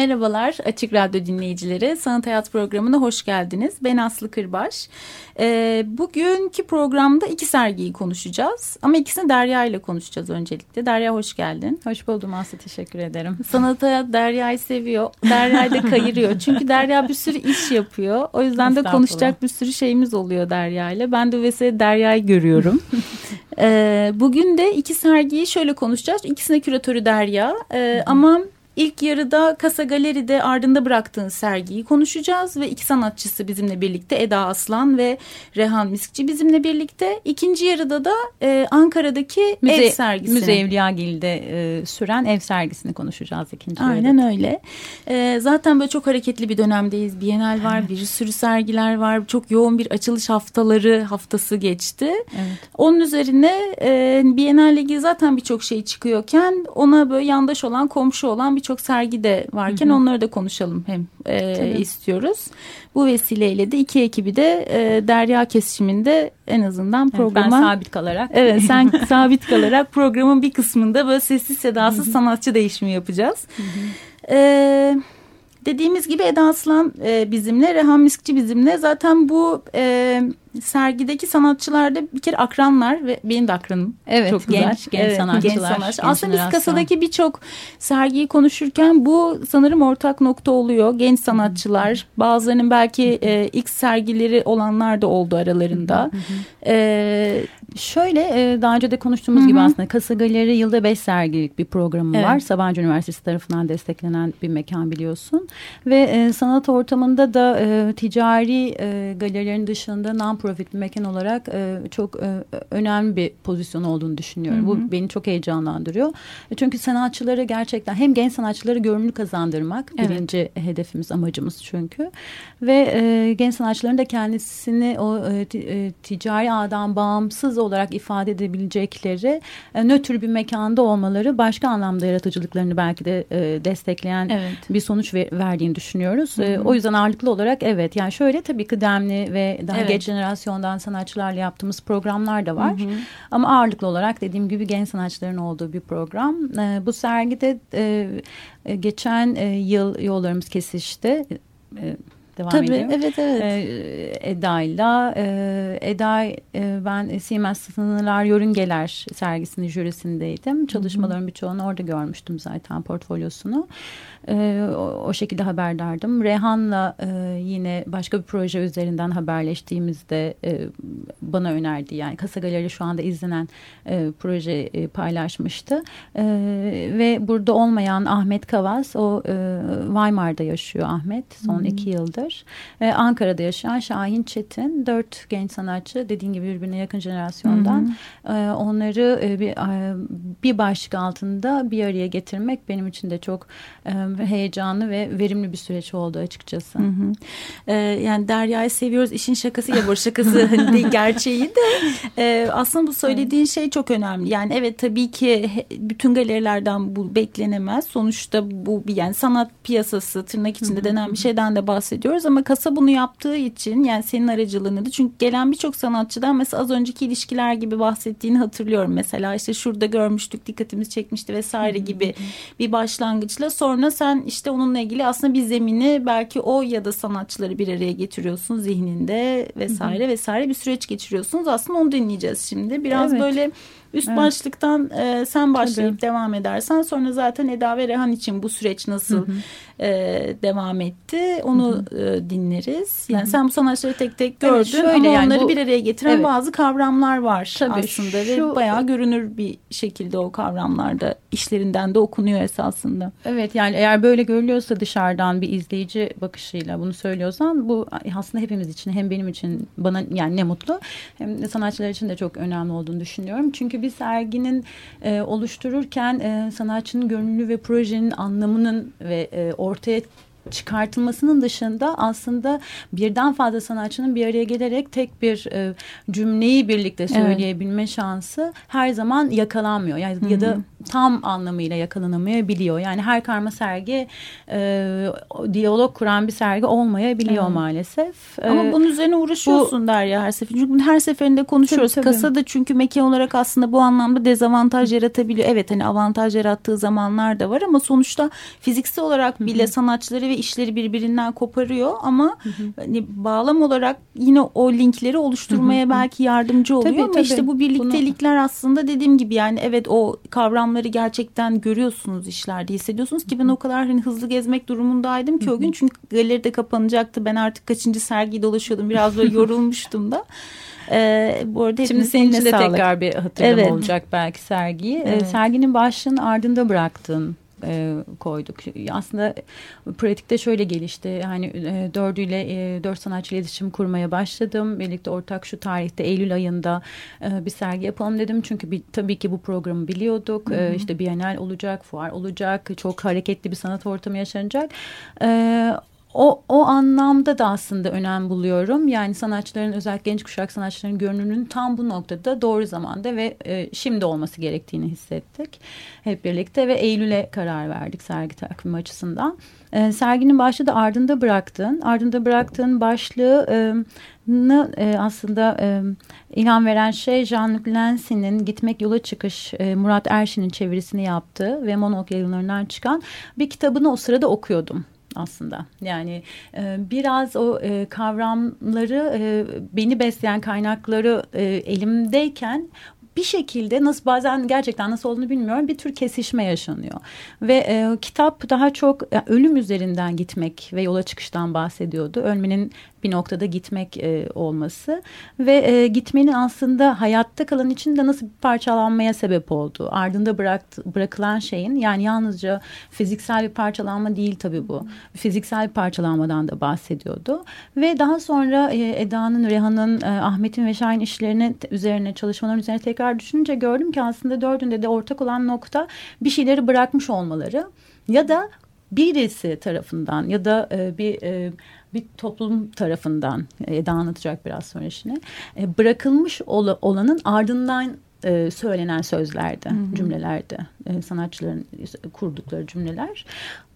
Merhabalar Açık Radyo dinleyicileri. Sanat Hayat programına hoş geldiniz. Ben Aslı Kırbaş. Ee, bugünkü programda iki sergiyi konuşacağız. Ama ikisini Derya ile konuşacağız öncelikle. Derya hoş geldin. Hoş buldum Aslı teşekkür ederim. Sanat Hayat Derya'yı seviyor. Derya'yı da kayırıyor. Çünkü Derya bir sürü iş yapıyor. O yüzden de konuşacak bir sürü şeyimiz oluyor Derya ile. Ben de vesile Derya'yı görüyorum. ee, bugün de iki sergiyi şöyle konuşacağız. İkisine küratörü Derya. Ee, ama İlk yarıda Kasa Galeri'de ardında bıraktığın sergiyi konuşacağız ve iki sanatçısı bizimle birlikte Eda Aslan ve Rehan Miskçi bizimle birlikte. İkinci yarıda da e, Ankara'daki müze, ev sergisi. Müze Evliyagil'de e, süren ev sergisini konuşacağız ikinci Aynen yarıda. öyle. E, zaten böyle çok hareketli bir dönemdeyiz. Bienal var, bir sürü sergiler var. Çok yoğun bir açılış haftaları haftası geçti. Evet. Onun üzerine e, Bienal ile ilgili zaten birçok şey çıkıyorken ona böyle yandaş olan, komşu olan birçok birçok sergi de varken hı hı. onları da konuşalım hem e, istiyoruz. Bu vesileyle de iki ekibi de e, Derya kesişiminde en azından programa... Evet, ben sabit kalarak. Evet sen sabit kalarak programın bir kısmında böyle sessiz sedasız hı hı. sanatçı değişimi yapacağız. Hı hı. Evet. Dediğimiz gibi Eda Aslan e, bizimle, Rehan Miskçi bizimle. Zaten bu e, sergideki sanatçılarda bir kere akranlar ve benim de akranım. Evet, çok güzel. genç, genç evet, sanatçılar. Genç sanatçı. Genç Aslında biz kasadaki birçok sergiyi konuşurken bu sanırım ortak nokta oluyor. Genç sanatçılar, bazılarının belki e, ilk sergileri olanlar da oldu aralarında. e, şöyle e, daha önce de konuştuğumuz gibi aslında Kasa Galeri yılda beş sergilik bir programı evet. var. Sabancı Üniversitesi tarafından desteklenen bir mekan biliyorsun. Ve e, sanat ortamında da e, ticari e, galerilerin dışında non profit bir mekan olarak e, çok e, önemli bir pozisyon olduğunu düşünüyorum. Hı hı. Bu beni çok heyecanlandırıyor. E, çünkü sanatçıları gerçekten hem genç sanatçıları görünür kazandırmak evet. birinci hedefimiz, amacımız çünkü. Ve e, genç sanatçıların da kendisini o e, e, ticari ağdan bağımsız olarak ifade edebilecekleri e, nötr bir mekanda olmaları başka anlamda yaratıcılıklarını belki de e, destekleyen evet. bir sonuç ver, verdiğini düşünüyoruz. Hı hı. E, o yüzden ağırlıklı olarak evet yani şöyle tabii kıdemli ve daha evet. geç jenerasyondan sanatçılarla yaptığımız programlar da var. Hı hı. Ama ağırlıklı olarak dediğim gibi genç sanatçıların olduğu bir program. E, bu sergide e, e geçen e, yıl yollarımız kesişti. E, devam Tabii, ediyor. Evet evet. Ee, Eda'yla e, Eda e, ben Siemens Sınırlar Yörüngeler sergisinin jürisindeydim. Çalışmaların birçoğunu orada görmüştüm zaten portfolyosunu. E, o, o şekilde haberdardım. Rehan'la e, yine başka bir proje üzerinden haberleştiğimizde e, bana önerdi. Yani Kasa Galeri şu anda izlenen e, proje e, paylaşmıştı. E, ve burada olmayan Ahmet Kavas o e, Weimar'da yaşıyor Ahmet son -hı. iki yıldır. E, Ankara'da yaşayan Şahin Çetin dört genç sanatçı dediğin gibi birbirine yakın jenerasyondan Hı -hı. E, onları e, bir, e, bir başlık altında bir araya getirmek benim için de çok e, heyecanlı ve verimli bir süreç oldu açıkçası. Hı hı. Ee, yani Derya'yı seviyoruz işin şakası ya bu şakası hani değil gerçeği de e, aslında bu söylediğin evet. şey çok önemli. Yani evet tabii ki bütün galerilerden bu beklenemez. Sonuçta bu bir yani sanat piyasası tırnak içinde hı hı. denen bir şeyden de bahsediyoruz ama kasa bunu yaptığı için yani senin aracılığını da çünkü gelen birçok sanatçıdan mesela az önceki ilişkiler gibi bahsettiğini hatırlıyorum. Mesela işte şurada görmüştük dikkatimiz çekmişti vesaire gibi bir başlangıçla sonra sen işte onunla ilgili aslında bir zemini belki o ya da sanatçıları bir araya getiriyorsun zihninde vesaire vesaire bir süreç geçiriyorsunuz. Aslında onu dinleyeceğiz şimdi. Biraz evet. böyle Üst evet. başlıktan e, sen başlayıp Tabii. devam edersen sonra zaten Eda ve Rehan için bu süreç nasıl hı hı. E, devam etti onu hı hı. E, dinleriz. Yani hı hı. sen bu sanatçıları tek tek gördün evet, şöyle ama yani onları bu, bir araya getiren evet. bazı kavramlar var Tabii, aslında şu, ve bayağı görünür bir şekilde o kavramlarda işlerinden de okunuyor esasında. Evet yani eğer böyle görülüyorsa dışarıdan bir izleyici bakışıyla bunu söylüyorsan bu aslında hepimiz için hem benim için bana yani ne mutlu hem de sanatçılar için de çok önemli olduğunu düşünüyorum. Çünkü bir serginin e, oluştururken e, sanatçının gönüllü ve projenin anlamının ve e, ժողովրդի հետ çıkartılmasının dışında aslında birden fazla sanatçının bir araya gelerek tek bir e, cümleyi birlikte söyleyebilme evet. şansı her zaman yakalanmıyor. Yani Hı -hı. ya da tam anlamıyla yakalanamayabiliyor. Yani her karma sergi e, diyalog kuran bir sergi olmayabiliyor evet. maalesef. Ama ee, bunun üzerine uğraşıyorsun bu, Derya her seferinde. Çünkü her seferinde konuşuyoruz. Tabii, tabii. Kasa da çünkü mekan olarak aslında bu anlamda dezavantaj yaratabiliyor. Evet hani avantaj yarattığı zamanlar da var ama sonuçta fiziksel olarak bile Hı -hı. sanatçıları ve işleri birbirinden koparıyor ama Hı -hı. hani bağlam olarak yine o linkleri oluşturmaya Hı -hı. belki yardımcı oluyor tabii, ama tabii. işte bu birliktelikler Bunu... aslında dediğim gibi yani evet o kavramları gerçekten görüyorsunuz işlerde hissediyorsunuz ki ben o kadar hani hızlı gezmek durumundaydım ki o gün çünkü galeri de kapanacaktı ben artık kaçıncı sergiyi dolaşıyordum biraz böyle yorulmuştum da. Ee, bu arada Şimdi senin için de tekrar bir hatırlama evet. olacak belki sergiyi. Ee, evet. Ee, serginin başlığının ardında bıraktın e, koyduk. Aslında pratikte şöyle gelişti. Yani e, dördüyle e, dört sanatçı iletişim kurmaya başladım. Birlikte ortak şu tarihte Eylül ayında e, bir sergi yapalım dedim. Çünkü bir, tabii ki bu programı biliyorduk. Hı hı. E, işte Bienal olacak, fuar olacak. Çok hareketli bir sanat ortamı yaşanacak. E, o, o anlamda da aslında önem buluyorum. Yani sanatçıların özellikle genç kuşak sanatçıların görünümünün tam bu noktada doğru zamanda ve e, şimdi olması gerektiğini hissettik. Hep birlikte ve Eylül'e karar verdik sergi takvimi açısından. E, serginin başlığı da ardında bıraktın. Ardında bıraktığın başlığı e, aslında e, ilham veren şey Jean-Luc Lency'nin Gitmek Yola Çıkış e, Murat Erşin'in çevirisini yaptığı ve Monok yayınlarından çıkan bir kitabını o sırada okuyordum aslında. Yani e, biraz o e, kavramları e, beni besleyen kaynakları e, elimdeyken bir şekilde nasıl bazen gerçekten nasıl olduğunu bilmiyorum bir tür kesişme yaşanıyor. Ve e, kitap daha çok yani ölüm üzerinden gitmek ve yola çıkıştan bahsediyordu. Ölmenin bir noktada gitmek e, olması ve e, gitmenin aslında hayatta kalan için de nasıl bir parçalanmaya sebep oldu. Ardında bıraktı, bırakılan şeyin yani yalnızca fiziksel bir parçalanma değil tabii bu. Fiziksel bir parçalanmadan da bahsediyordu. Ve daha sonra e, Eda'nın, Reha'nın, e, Ahmet'in ve Şahin işlerine üzerine çalışmaların üzerine tekrar düşününce gördüm ki aslında dördünde de ortak olan nokta bir şeyleri bırakmış olmaları ya da birisi tarafından ya da e, bir e, bir toplum tarafından Eda anlatacak biraz sonra işini e, bırakılmış ol, olanın ardından e, söylenen sözlerde, hı hı. cümlelerde, e, sanatçıların kurdukları cümleler.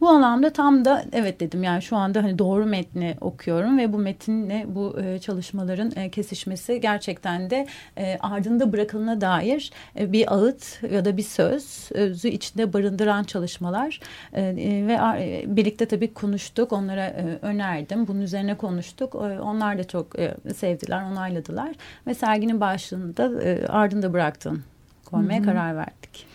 Bu anlamda tam da evet dedim yani şu anda hani doğru metni okuyorum ve bu metinle bu e, çalışmaların e, kesişmesi gerçekten de e, ardında bırakılına dair e, bir ağıt ya da bir söz sözü içinde barındıran çalışmalar e, e, ve e, birlikte tabii konuştuk onlara e, önerdim bunun üzerine konuştuk e, onlar da çok e, sevdiler onayladılar ve serginin başlığında e, ardında bıraktın koymaya Hı -hı. karar verdik.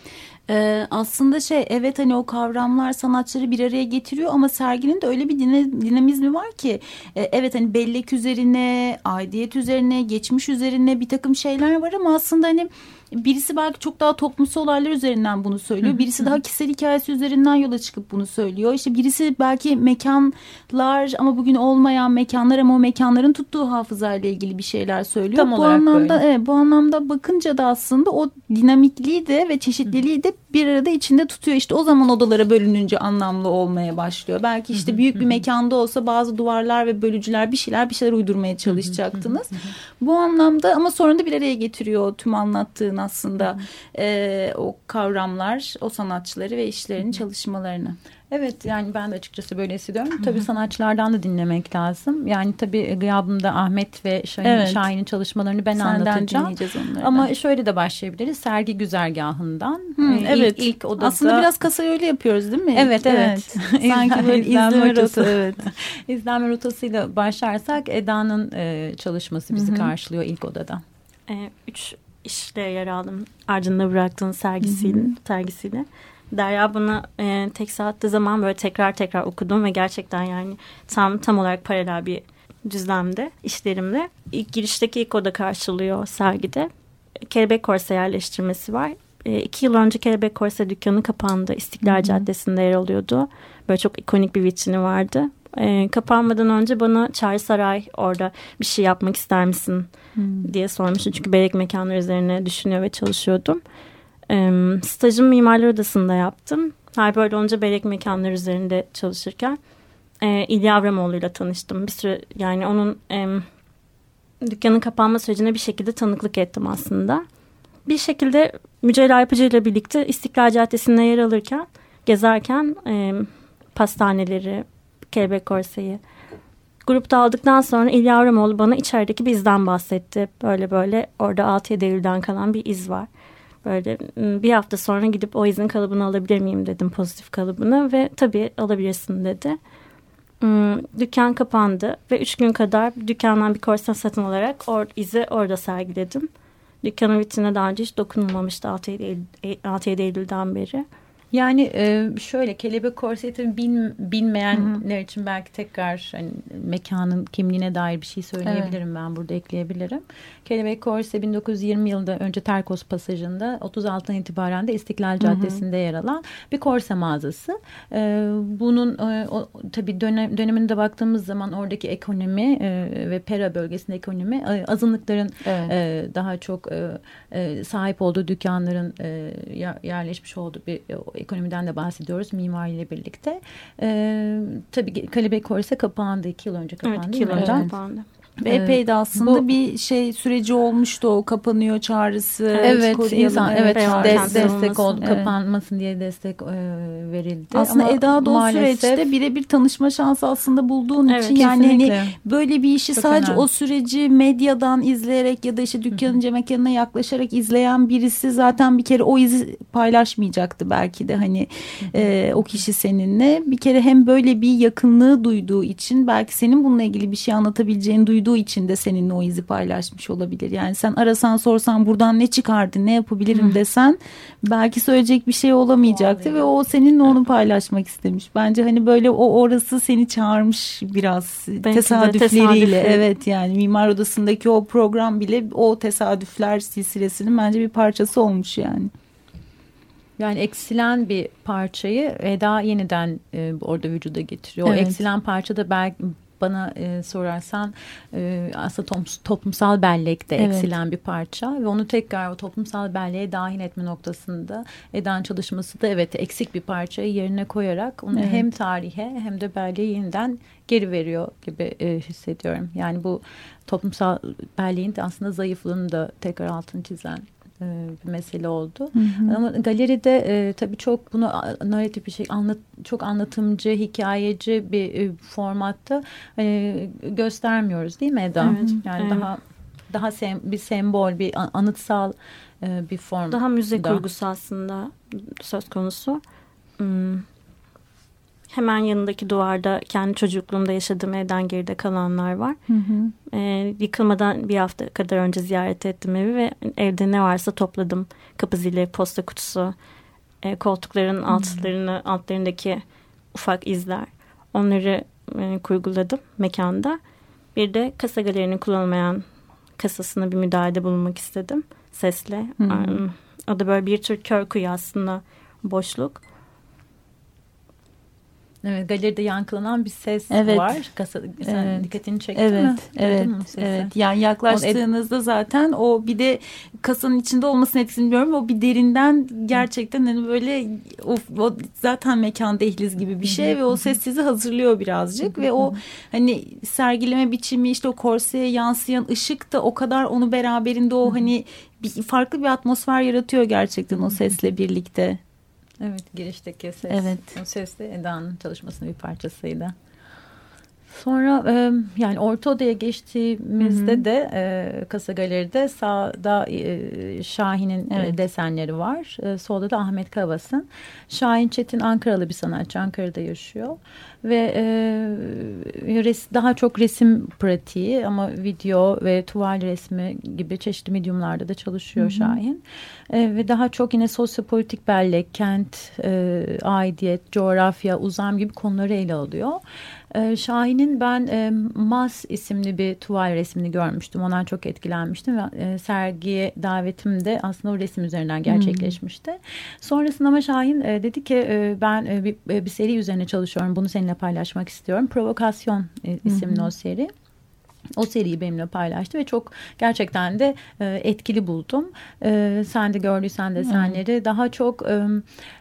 Ee, aslında şey evet hani o kavramlar sanatçıları bir araya getiriyor ama serginin de öyle bir dinamizmi var ki e, evet hani bellek üzerine, aidiyet üzerine, geçmiş üzerine bir takım şeyler var ama aslında hani birisi belki çok daha toplumsal olaylar üzerinden bunu söylüyor. Birisi daha kişisel hikayesi üzerinden yola çıkıp bunu söylüyor. İşte birisi belki mekanlar ama bugün olmayan mekanlar ama o mekanların tuttuğu hafızayla ilgili bir şeyler söylüyor. Tam bu anlamda böyle. evet bu anlamda bakınca da aslında o dinamikliği de ve çeşitliliği de bir arada içinde tutuyor. İşte o zaman odalara bölününce anlamlı olmaya başlıyor. Belki işte büyük bir mekanda olsa bazı duvarlar ve bölücüler bir şeyler bir şeyler uydurmaya çalışacaktınız. bu anlamda ama sonra da bir araya getiriyor tüm anlattığın aslında e, o kavramlar, o sanatçıları ve işlerini, çalışmalarını. Evet yani ben de açıkçası böyle hissediyorum. Tabii sanatçılardan da dinlemek lazım. Yani tabii gıyabımda Ahmet ve Şahin, evet. Şahin'in çalışmalarını ben Senden anlatacağım. Ama şöyle de başlayabiliriz. Sergi güzergahından. Hı, ee, evet. İlk, ilk odada. Aslında biraz kasayı öyle yapıyoruz değil mi? Evet evet. evet. Sanki böyle izlenme rotası. Evet. izlenme rotasıyla başlarsak Eda'nın e, çalışması bizi Hı -hı. karşılıyor ilk odada. E, üç işle yer aldım. Ardında bıraktığın sergisiyle. Hı hı. sergisiyle. Derya bana e, tek attığı zaman böyle tekrar tekrar okudum ve gerçekten yani tam tam olarak paralel bir düzlemde işlerimle. İlk girişteki ilk oda karşılıyor sergide. Kelebek Korse yerleştirmesi var. E, iki yıl önce Kelebek Korse dükkanı kapandı. İstiklal Hı-hı. Caddesi'nde yer alıyordu. Böyle çok ikonik bir vitrini vardı. E, kapanmadan önce bana Çağrı Saray orada bir şey yapmak ister misin hmm. diye sormuştu. Çünkü bebek mekanları üzerine düşünüyor ve çalışıyordum. E, stajımı Mimarlar Odası'nda yaptım. Hal böyle olunca bebek mekanları üzerinde çalışırken e, İlya Avramoğlu ile tanıştım. Bir süre yani onun e, dükkanın kapanma sürecine bir şekilde tanıklık ettim aslında. Bir şekilde Mücella Yapıcı ile birlikte İstiklal Caddesi'nde yer alırken, gezerken e, pastaneleri, Kelebek Korse'yi grupta aldıktan sonra İlya Avramoğlu bana içerideki bir izden bahsetti. Böyle böyle orada 6-7 Eylül'den kalan bir iz var. Böyle ıı, bir hafta sonra gidip o izin kalıbını alabilir miyim dedim pozitif kalıbını ve tabii alabilirsin dedi. Dükkan kapandı ve üç gün kadar dükkandan bir korsan satın alarak or, izi orada sergiledim. Dükkanın vitrinine daha önce hiç dokunulmamıştı 6-7 Eylül, Eylül'den beri. Yani e, şöyle kelebek korseti bin, bilmeyenler Hı-hı. için belki tekrar hani, mekanın kimliğine dair bir şey söyleyebilirim evet. ben burada ekleyebilirim. Kelebek Korse 1920 yılında önce Terkos Pasajı'nda 36'dan itibaren de İstiklal Caddesi'nde yer alan bir korse mağazası. Ee, bunun e, o, tabii dönem, döneminde baktığımız zaman oradaki ekonomi e, ve Pera bölgesinde ekonomi e, azınlıkların evet. e, daha çok e, e, sahip olduğu dükkanların e, yerleşmiş olduğu bir e, ekonomiden de bahsediyoruz mimariyle birlikte. E, tabii Kelebek Korse kapandı iki yıl önce kapandı. Evet iki yıl önce kapandı. Ve epey de aslında bu, bir şey süreci olmuştu o kapanıyor çağrısı. Evet insan evet, evet destek oldu evet. kapanmasın diye destek e, verildi. Aslında Ama Eda da o süreçte birebir tanışma şansı aslında bulduğun evet, için yani hani böyle bir işi Çok sadece önemli. o süreci medyadan izleyerek ya da işte dükkanınca mekanına yaklaşarak izleyen birisi zaten bir kere o izi paylaşmayacaktı belki de hani e, o kişi seninle. Bir kere hem böyle bir yakınlığı duyduğu için belki senin bununla ilgili bir şey anlatabileceğini duyduğu duyduğu için de seninle o izi paylaşmış olabilir. Yani sen arasan sorsan buradan ne çıkardı ne yapabilirim desen belki söyleyecek bir şey olamayacaktı ve o seninle onu paylaşmak istemiş. Bence hani böyle o orası seni çağırmış biraz Belki tesadüfleriyle. Evet yani Mimar Odası'ndaki o program bile o tesadüfler silsilesinin bence bir parçası olmuş yani. Yani eksilen bir parçayı Eda yeniden e, orada vücuda getiriyor. Evet. O eksilen parça da belki bana e, sorarsan e, aslında tom, toplumsal bellekte evet. eksilen bir parça ve onu tekrar o toplumsal belleğe dahil etme noktasında eden çalışması da evet eksik bir parçayı yerine koyarak onu evet. hem tarihe hem de belleğe yeniden geri veriyor gibi e, hissediyorum. Yani bu toplumsal belleğin de aslında zayıflığını da tekrar altını çizen bir mesele oldu. Hı hı. Ama galeride e, tabii çok bunu narratif bir şey anlat çok anlatımcı, hikayeci bir e, formatta e, göstermiyoruz değil mi Eda? Evet. Yani evet. daha daha sem bir sembol, bir anıtsal e, bir form. Daha müze kurgusu aslında söz konusu. Hmm hemen yanındaki duvarda kendi çocukluğumda yaşadığım evden geride kalanlar var. Hı hı. E, yıkılmadan bir hafta kadar önce ziyaret ettim evi ve evde ne varsa topladım. Kapı zili, posta kutusu, e, koltukların altlarını, altlarındaki ufak izler. Onları e, kurguladım mekanda. Bir de kasa galerinin kullanılmayan kasasına bir müdahalede bulunmak istedim sesle. Hı hı. O da böyle bir tür kör kuyu aslında boşluk. Evet, galeride yankılanan bir ses evet. var. Kasa, sen evet. dikkatini çekti evet. mi? Evet, evet. Yani yaklaştığınızda zaten o bir de kasanın içinde olmasını etkisini bilmiyorum. O bir derinden gerçekten hani böyle o, o zaten mekan dehliz gibi bir şey ve o ses sizi hazırlıyor birazcık ve o hani sergileme biçimi işte o korseye yansıyan ışık da o kadar onu beraberinde o hani bir, farklı bir atmosfer yaratıyor gerçekten o sesle birlikte. Evet girişteki ses. Evet. O ses de Eda'nın çalışmasının bir parçasıydı. Sonra e, yani Orta Oda'ya geçtiğimizde hı hı. de e, Kasa Galeri'de sağda e, Şahin'in evet. e, desenleri var. E, solda da Ahmet Kavas'ın. Şahin Çetin Ankaralı bir sanatçı. Ankara'da yaşıyor. Ve e, res, daha çok resim pratiği ama video ve tuval resmi gibi çeşitli medyumlarda da çalışıyor hı hı. Şahin. E, ve daha çok yine sosyopolitik bellek, kent, e, aidiyet, coğrafya, uzam gibi konuları ele alıyor. Ee, Şahin'in ben e, Mas isimli bir tuval resmini görmüştüm. Ondan çok etkilenmiştim ve e, sergiye davetim aslında o resim üzerinden gerçekleşmişti. Hmm. Sonrasında ama Şahin e, dedi ki e, ben e, bir, e, bir seri üzerine çalışıyorum. Bunu seninle paylaşmak istiyorum. Provokasyon e, isimli hmm. o seri. O seriyi benimle paylaştı ve çok gerçekten de e, etkili buldum. E, sen de gördüysen desenleri hmm. daha çok e,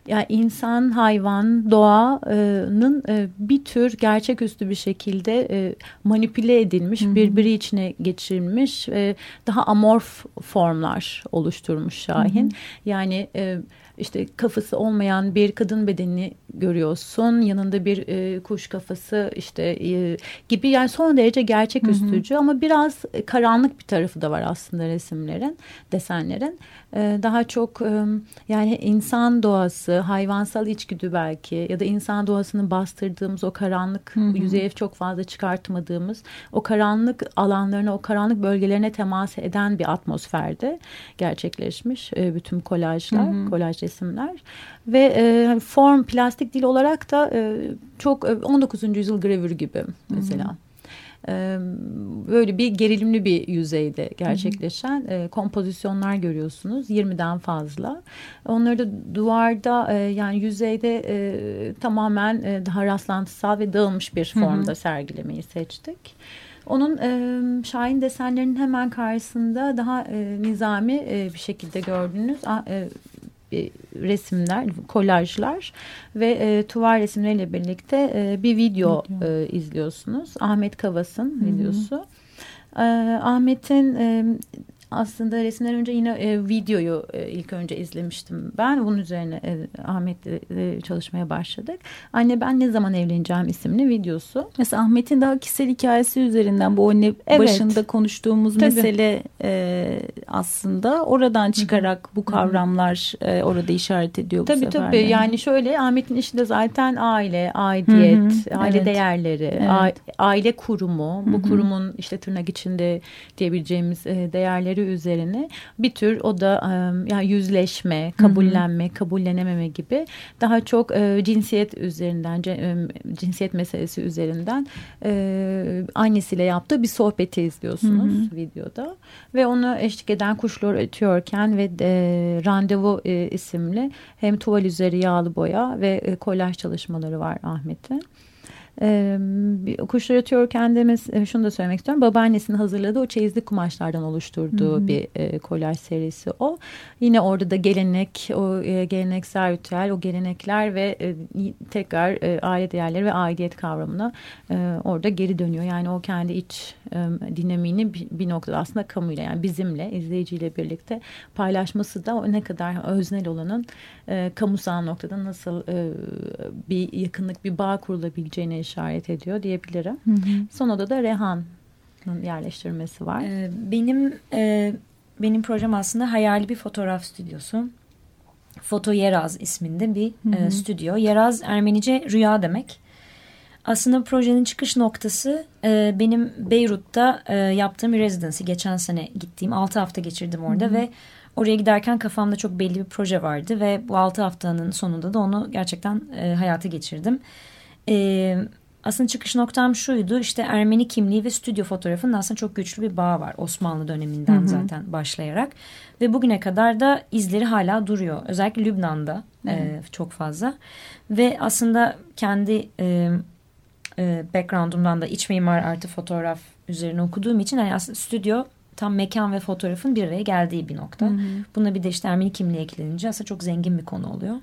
yani insan, hayvan, doğanın e, bir tür gerçeküstü bir şekilde e, manipüle edilmiş, hmm. birbiri içine geçirilmiş, e, daha amorf formlar oluşturmuş Şahin. Hmm. Yani e, işte kafası olmayan bir kadın bedenini görüyorsun. Yanında bir e, kuş kafası işte e, gibi yani son derece gerçeküstücü ama biraz karanlık bir tarafı da var aslında resimlerin, desenlerin. E, daha çok e, yani insan doğası, hayvansal içgüdü belki ya da insan doğasını bastırdığımız o karanlık hı hı. yüzeye çok fazla çıkartmadığımız o karanlık alanlarına, o karanlık bölgelerine temas eden bir atmosferde gerçekleşmiş e, bütün kolajlar, hı hı. kolaj resimler ve e, hani form plastik dil olarak da e, çok 19. E, yüzyıl gravürü gibi mesela. Hı hı böyle bir gerilimli bir yüzeyde gerçekleşen hı hı. kompozisyonlar görüyorsunuz 20'den fazla. Onları da duvarda yani yüzeyde tamamen daha rastlantısal ve dağılmış bir formda hı hı. sergilemeyi seçtik. Onun e, Şahin desenlerinin hemen karşısında daha e, nizami e, bir şekilde gördüğünüz e, e, resimler, kolajlar ve e, tuval resimleriyle birlikte e, bir video, video. E, izliyorsunuz. Ahmet Kavas'ın videosu. E, Ahmet'in e, aslında resimden önce yine e, videoyu e, ilk önce izlemiştim ben. Bunun üzerine e, Ahmet'le e, çalışmaya başladık. Anne ben ne zaman evleneceğim isimli videosu. Mesela Ahmet'in daha kişisel hikayesi üzerinden bu anne evet. başında konuştuğumuz Tabii. mesele e, aslında oradan çıkarak bu kavramlar e, orada işaret ediyor bu tabii, sefer. Tabii tabii yani şöyle Ahmet'in işi de zaten aile, aidiyet, Hı -hı. aile evet. değerleri, evet. aile kurumu. Bu Hı -hı. kurumun işte tırnak içinde diyebileceğimiz e, değerleri değerleri üzerine bir tür o da yani yüzleşme, kabullenme, hı hı. kabullenememe gibi daha çok e, cinsiyet üzerinden, cinsiyet meselesi üzerinden e, annesiyle yaptığı bir sohbeti izliyorsunuz hı hı. videoda ve onu eşlik eden kuşlar ötüyorken ve e, randevu e, isimli hem tuval üzeri yağlı boya ve e, kolaj çalışmaları var Ahmet'in. E, kuşlar ötüyorken de şunu da söylemek istiyorum. Babaannesinin hazırladığı o çeyizlik kumaşlardan oluşturduğu Hı-hı. bir e, kolaj serisi o. Yine orada da gelenek, o e, geleneksel ritüel, o gelenekler ve e, tekrar e, aile değerleri ve aidiyet kavramına e, orada geri dönüyor. Yani o kendi iç e, dinamiğini bir, bir noktada aslında kamuyla yani bizimle, izleyiciyle birlikte paylaşması da o ne kadar öznel olanın e, kamusal noktada nasıl e, bir yakınlık, bir bağ kurulabileceğine işaret ediyor diyebilirim. Hı hı. Son odada Rehan'ın yerleştirmesi var. Ee, benim e, benim projem aslında hayali bir fotoğraf stüdyosu. Foto Yeraz isminde bir hı hı. E, stüdyo. Yeraz Ermenice rüya demek. Aslında projenin çıkış noktası e, benim Beyrut'ta e, yaptığım bir residency. Geçen sene gittiğim 6 hafta geçirdim orada hı hı. ve oraya giderken kafamda çok belli bir proje vardı ve bu 6 haftanın sonunda da onu gerçekten e, hayata geçirdim. E, aslında çıkış noktam şuydu işte Ermeni kimliği ve stüdyo fotoğrafının aslında çok güçlü bir bağ var Osmanlı döneminden hı hı. zaten başlayarak ve bugüne kadar da izleri hala duruyor özellikle Lübnan'da e, çok fazla ve aslında kendi e, e, background'umdan da iç mimar artı fotoğraf üzerine okuduğum için yani aslında stüdyo tam mekan ve fotoğrafın bir araya geldiği bir nokta. Hı hı. Buna bir de işte Ermeni kimliği eklenince aslında çok zengin bir konu oluyor.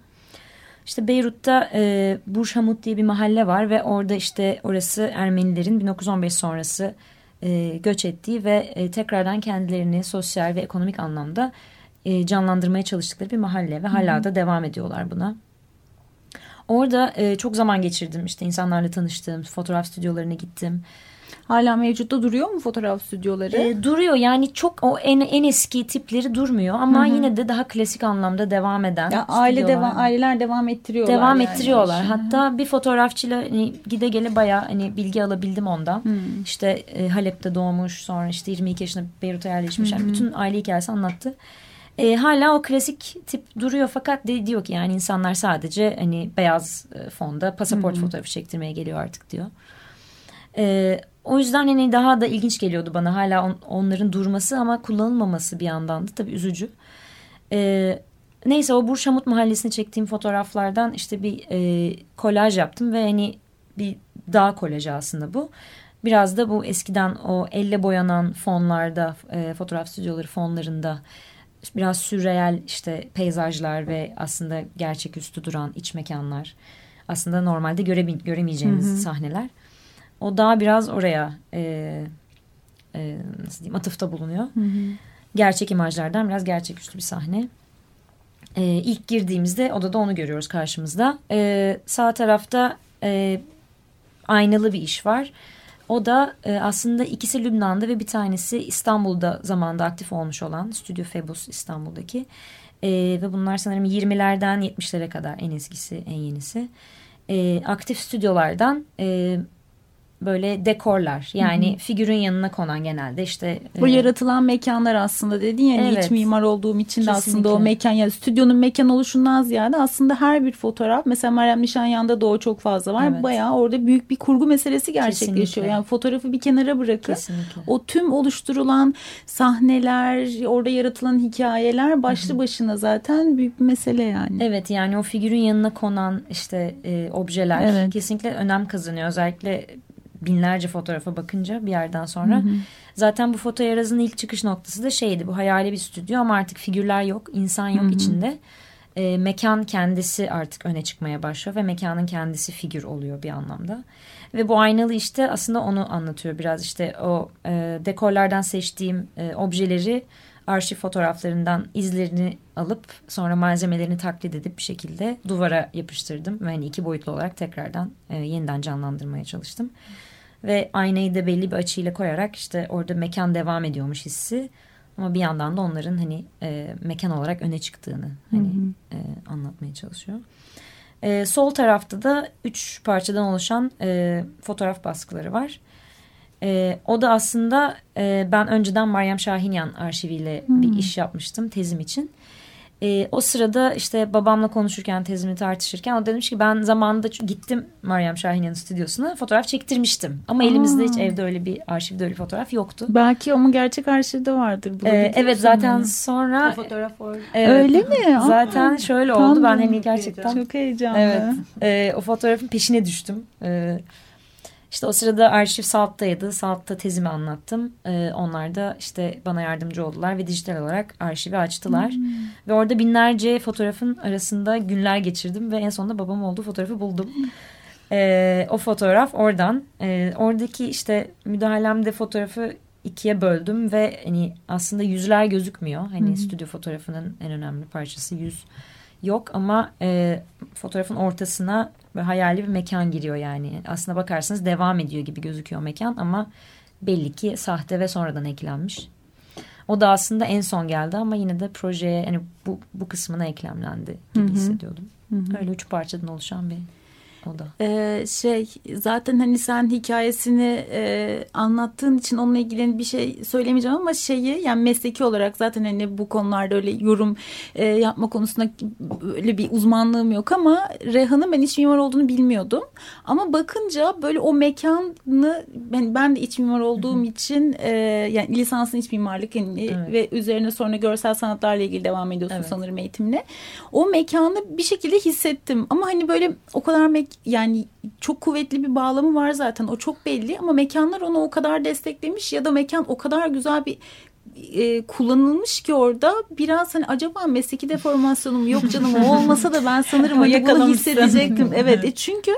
İşte Beyrut'ta e, Burşamut diye bir mahalle var ve orada işte orası Ermenilerin 1915 sonrası e, göç ettiği ve e, tekrardan kendilerini sosyal ve ekonomik anlamda e, canlandırmaya çalıştıkları bir mahalle ve hala da devam ediyorlar buna. Orada e, çok zaman geçirdim. İşte insanlarla tanıştım, fotoğraf stüdyolarına gittim. Hala mevcutta duruyor mu fotoğraf stüdyoları? E, duruyor yani çok o en, en eski tipleri durmuyor ama Hı -hı. yine de daha klasik anlamda devam eden. Ya aile devam aileler devam ettiriyorlar. Devam yani. ettiriyorlar. Hatta bir fotoğrafçıyla hani, gide gele bayağı hani bilgi alabildim ondan. Hı. İşte e, Halep'te doğmuş sonra işte 22 yaşında Beyrut'a yerleşmiş. Yani bütün aile hikayesi anlattı. E, hala o klasik tip duruyor fakat de, diyor ki yani insanlar sadece hani beyaz e, fonda pasaport Hı -hı. fotoğrafı çektirmeye geliyor artık diyor. E, o yüzden hani daha da ilginç geliyordu bana hala on, onların durması ama kullanılmaması bir yandan da tabii üzücü. E, neyse o Burşamut Mahallesi'ne çektiğim fotoğraflardan işte bir e, kolaj yaptım ve hani bir dağ kolajı aslında bu. Biraz da bu eskiden o elle boyanan fonlarda, e, fotoğraf stüdyoları fonlarında biraz sürreel işte peyzajlar ve aslında gerçeküstü duran iç mekanlar. Aslında normalde göre, göremeyeceğiniz hı hı. sahneler. O daha biraz oraya e, e, nasıl diyeyim atıfta bulunuyor. Hı hı. Gerçek imajlardan biraz gerçeküstü bir sahne. E, ilk girdiğimizde odada onu görüyoruz karşımızda. E, sağ tarafta e, aynalı bir iş var. O da e, aslında ikisi Lübnan'da ve bir tanesi İstanbul'da zamanda aktif olmuş olan Stüdyo Febus İstanbul'daki. E, ve bunlar sanırım 20'lerden 70'lere kadar en eskisi en yenisi. E, aktif stüdyolardan e, böyle dekorlar yani hı hı. figürün yanına konan genelde işte. Bu e, yaratılan mekanlar aslında dedin ya evet, iç mimar olduğum için kesinlikle. de aslında o mekan yani stüdyonun mekan oluşundan ziyade aslında her bir fotoğraf mesela Meryem Nişanyan'da da o çok fazla var. Evet. Bayağı orada büyük bir kurgu meselesi gerçekleşiyor. Kesinlikle. Yani fotoğrafı bir kenara bırakıp Kesinlikle. o tüm oluşturulan sahneler orada yaratılan hikayeler başlı hı hı. başına zaten büyük bir mesele yani. Evet yani o figürün yanına konan işte e, objeler evet. kesinlikle önem kazanıyor. Özellikle binlerce fotoğrafa bakınca bir yerden sonra. Hı hı. Zaten bu foto yarazın ilk çıkış noktası da şeydi bu hayali bir stüdyo ama artık figürler yok insan yok hı hı. içinde. E, mekan kendisi artık öne çıkmaya başlıyor ve mekanın kendisi figür oluyor bir anlamda. Ve bu aynalı işte aslında onu anlatıyor biraz işte o e, dekorlardan seçtiğim e, objeleri arşiv fotoğraflarından izlerini alıp sonra malzemelerini taklit edip bir şekilde duvara yapıştırdım. Ve hani iki boyutlu olarak tekrardan e, yeniden canlandırmaya çalıştım. Ve aynayı da belli bir açıyla koyarak işte orada mekan devam ediyormuş hissi. Ama bir yandan da onların hani e, mekan olarak öne çıktığını hani E, anlatmaya çalışıyor. E, sol tarafta da üç parçadan oluşan e, fotoğraf baskıları var. E, o da aslında e, ben önceden Meryem Şahinyan arşiviyle hmm. bir iş yapmıştım tezim için. E, o sırada işte babamla konuşurken tezimi tartışırken o demiş ki ben zamanında gittim Meryem Şahinyan'ın stüdyosuna fotoğraf çektirmiştim. Ama Aa. elimizde hiç evde öyle bir arşivde öyle bir fotoğraf yoktu. Belki ama gerçek arşivde vardır. E, evet zaten mi? sonra. O fotoğraf Evet, öyle mi? Zaten Aa, şöyle oldu ben hani gerçekten. Çok heyecanlı. Evet e, o fotoğrafın peşine düştüm. Evet işte o sırada arşiv Salt'taydı. Salt'ta tezimi anlattım. Ee, onlar da işte bana yardımcı oldular ve dijital olarak arşivi açtılar. Hmm. Ve orada binlerce fotoğrafın arasında günler geçirdim ve en sonunda babam olduğu fotoğrafı buldum. Ee, o fotoğraf oradan. Ee, oradaki işte müdahalemde fotoğrafı ikiye böldüm ve hani aslında yüzler gözükmüyor. Hani hmm. stüdyo fotoğrafının en önemli parçası yüz yok ama e, fotoğrafın ortasına ve hayali bir mekan giriyor yani. Aslına bakarsanız devam ediyor gibi gözüküyor mekan ama belli ki sahte ve sonradan eklenmiş. O da aslında en son geldi ama yine de projeye hani bu, bu kısmına eklemlendi gibi Hı -hı. hissediyordum. Hı -hı. Öyle üç parçadan oluşan bir o da. Ee, şey zaten hani sen hikayesini e, anlattığın için onunla ilgili bir şey söylemeyeceğim ama şeyi yani mesleki olarak zaten hani bu konularda öyle yorum e, yapma konusunda öyle bir uzmanlığım yok ama Rehan'ın ben iç mimar olduğunu bilmiyordum. Ama bakınca böyle o mekanı ben, ben de iç mimar olduğum için e, yani lisansın iç mimarlık yani, evet. ve üzerine sonra görsel sanatlarla ilgili devam ediyorsun evet. sanırım eğitimle. O mekanı bir şekilde hissettim ama hani böyle o kadar mek yani çok kuvvetli bir bağlamı var zaten. O çok belli ama mekanlar onu o kadar desteklemiş ya da mekan o kadar güzel bir e, kullanılmış ki orada biraz hani acaba mesleki deformasyonum yok canım o olmasa da ben sanırım hani bunu hissedecektim. Evet e çünkü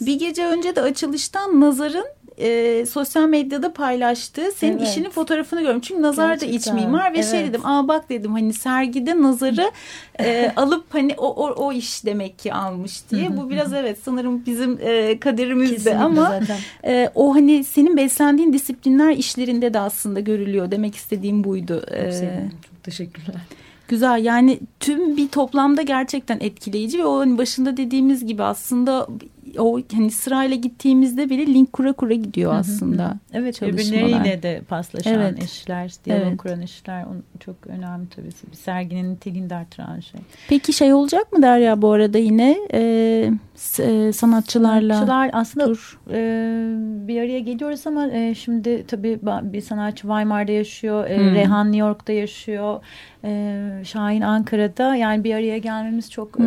bir gece önce de açılıştan Nazar'ın e, sosyal medyada paylaştığı senin evet. işinin fotoğrafını görüyorum. Çünkü Nazar Gerçekten. da iç mimar ve şey evet. şey dedim aa bak dedim hani sergide Nazar'ı e, alıp hani o, o, o iş demek ki almış diye. Bu biraz evet sanırım bizim e, kaderimizde ama e, o hani senin beslendiğin disiplinler işlerinde de aslında görülüyor demek istediğim buydu. Çok, ee, Çok teşekkürler. Güzel yani tüm bir toplamda gerçekten etkileyici ve o hani başında dediğimiz gibi aslında o hani sırayla gittiğimizde bile link kura kura gidiyor aslında. evet birbirleriyle de paslaşan evet. işler, diyalog evet. kuran işler çok önemli tabii. Bir serginin niteliğini de artıran şey. Peki şey olacak mı Derya bu arada yine e, e, sanatçılarla? Sanatçılar aslında tur. E, bir araya geliyoruz ama e, şimdi tabii bir sanatçı Weimar'da yaşıyor, e, hmm. Rehan New York'ta yaşıyor. E, Şahin Ankara'da yani bir araya gelmemiz çok e,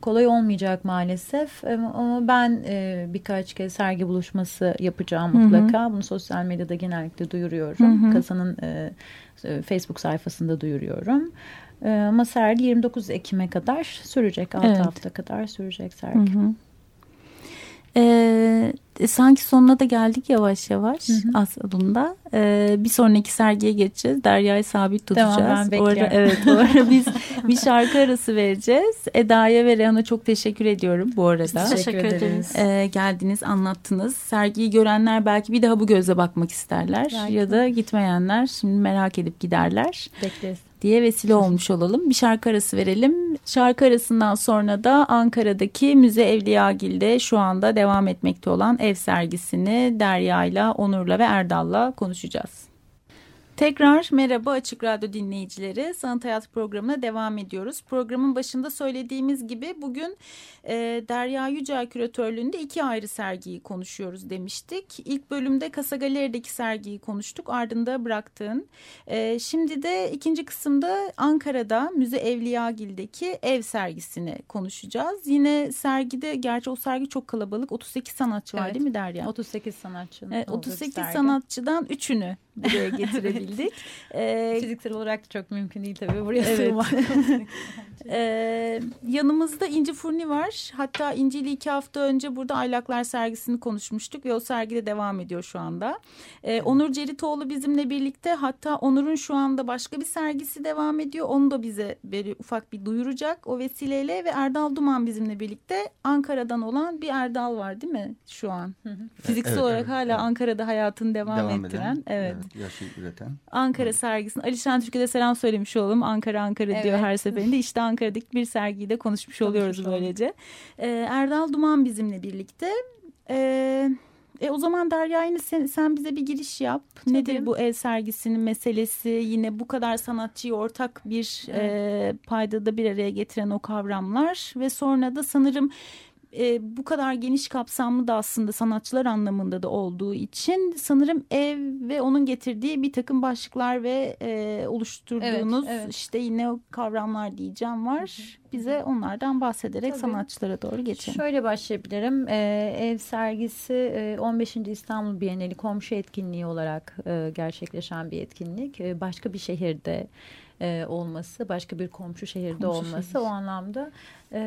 kolay olmayacak maalesef e, ama ben e, birkaç kez sergi buluşması yapacağım mutlaka. Hı hı. Bunu sosyal medyada genellikle duyuruyorum. Hı hı. Kasanın e, e Facebook sayfasında duyuruyorum. E, ama sergi 29 Ekim'e kadar sürecek. 6 evet. hafta kadar sürecek sergi. Hı hı. Ee, sanki sonuna da geldik yavaş yavaş hı hı. aslında. Ee, bir sonraki sergiye geçeceğiz. Derya'yı sabit tutacağız. Tamam ben bekliyorum. evet bu ara biz bir şarkı arası vereceğiz. Eda'ya ve Rehan'a çok teşekkür ediyorum bu arada. teşekkür ederiz. Ee, geldiniz anlattınız. Sergiyi görenler belki bir daha bu gözle bakmak isterler. Belki. Ya da gitmeyenler şimdi merak edip giderler. Bekleriz diye vesile olmuş olalım. Bir şarkı arası verelim. Şarkı arasından sonra da Ankara'daki Müze Evliyagil'de şu anda devam etmekte olan ev sergisini Derya'yla, Onur'la ve Erdal'la konuşacağız. Tekrar merhaba Açık Radyo dinleyicileri. Sanat Hayat programına devam ediyoruz. Programın başında söylediğimiz gibi bugün e, Derya Yücel küratörlüğünde iki ayrı sergiyi konuşuyoruz demiştik. İlk bölümde Kasa Galeri'deki sergiyi konuştuk. Ardında bıraktığın. E, şimdi de ikinci kısımda Ankara'da Müze Evliyagil'deki ev sergisini konuşacağız. Yine sergide gerçi o sergi çok kalabalık. 38 sanatçı var değil mi Derya? 38 sanatçı. Evet, 38 sanatçıdan üçünü buraya getirebildik. ee, Fiziksel olarak da çok mümkün değil tabii buraya evet. sığmak. ee, yanımızda İnci Furni var. Hatta İnci ile iki hafta önce burada Aylaklar sergisini konuşmuştuk ve o sergide devam ediyor şu anda. Ee, Onur Ceritoğlu bizimle birlikte hatta Onur'un şu anda başka bir sergisi devam ediyor. Onu da bize böyle ufak bir duyuracak o vesileyle ve Erdal Duman bizimle birlikte Ankara'dan olan bir Erdal var değil mi şu an? Fiziksel evet, olarak evet, hala evet. Ankara'da hayatını devam, devam ettiren. Eden, evet. evet yaşı üreten. Ankara evet. sergisini. Alişan Türkiye'de selam söylemiş olalım. Ankara Ankara evet. diyor her seferinde. İşte Ankara'daki bir sergiyi de konuşmuş oluyoruz konuşmuş böylece. Ee, Erdal Duman bizimle birlikte. Ee, e, o zaman Derya yine sen, sen bize bir giriş yap. Tabii. Nedir bu el sergisinin meselesi? Yine bu kadar sanatçıyı ortak bir evet. e, paydada bir araya getiren o kavramlar. Ve sonra da sanırım e, bu kadar geniş kapsamlı da aslında sanatçılar anlamında da olduğu için sanırım ev ve onun getirdiği bir takım başlıklar ve e, oluşturduğunuz evet, evet. işte yine o kavramlar diyeceğim var. Bize onlardan bahsederek Tabii. sanatçılara doğru geçelim. Şöyle başlayabilirim. Ee, ev sergisi e, 15. İstanbul Bienali komşu etkinliği olarak e, gerçekleşen bir etkinlik. E, başka bir şehirde e, olması, başka bir komşu şehirde komşu olması şehir. o anlamda e,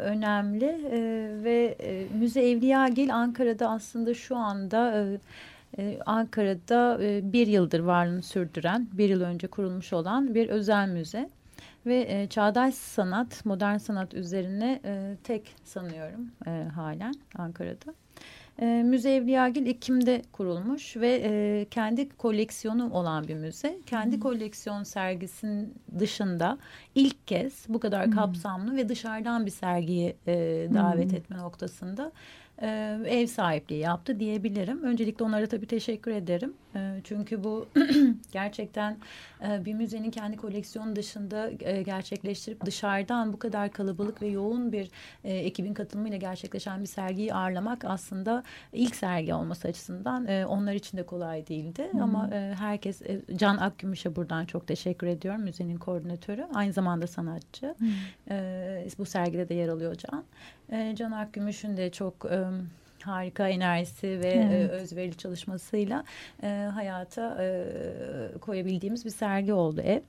önemli. E, ve e, Müze Evliyagil Ankara'da aslında şu anda... E, ee, Ankara'da e, bir yıldır varlığını sürdüren, bir yıl önce kurulmuş olan bir özel müze. Ve e, çağdaş sanat, modern sanat üzerine e, tek sanıyorum e, halen Ankara'da. E, müze Evliyagil Ekim'de kurulmuş ve e, kendi koleksiyonu olan bir müze. Kendi hmm. koleksiyon sergisinin dışında ilk kez bu kadar kapsamlı ve dışarıdan bir sergiyi e, davet hmm. etme noktasında e, ev sahipliği yaptı diyebilirim. Öncelikle onlara tabii teşekkür ederim. E, çünkü bu gerçekten e, bir müzenin kendi koleksiyonu dışında e, gerçekleştirip dışarıdan bu kadar kalabalık ve yoğun bir e, ekibin katılımıyla gerçekleşen bir sergiyi ağırlamak aslında ilk sergi olması açısından onlar için de kolay değildi. Hmm. Ama e, herkes Can Akgümüş'e buradan çok teşekkür ediyorum. Müzenin koordinatörü. Aynı zamanda sanatçı. Hmm. E, bu sergide de yer alıyor Can. Can Akgümüş'ün de çok harika enerjisi ve e, evet. e, özverili çalışmasıyla e, hayata e, koyabildiğimiz bir sergi oldu ev.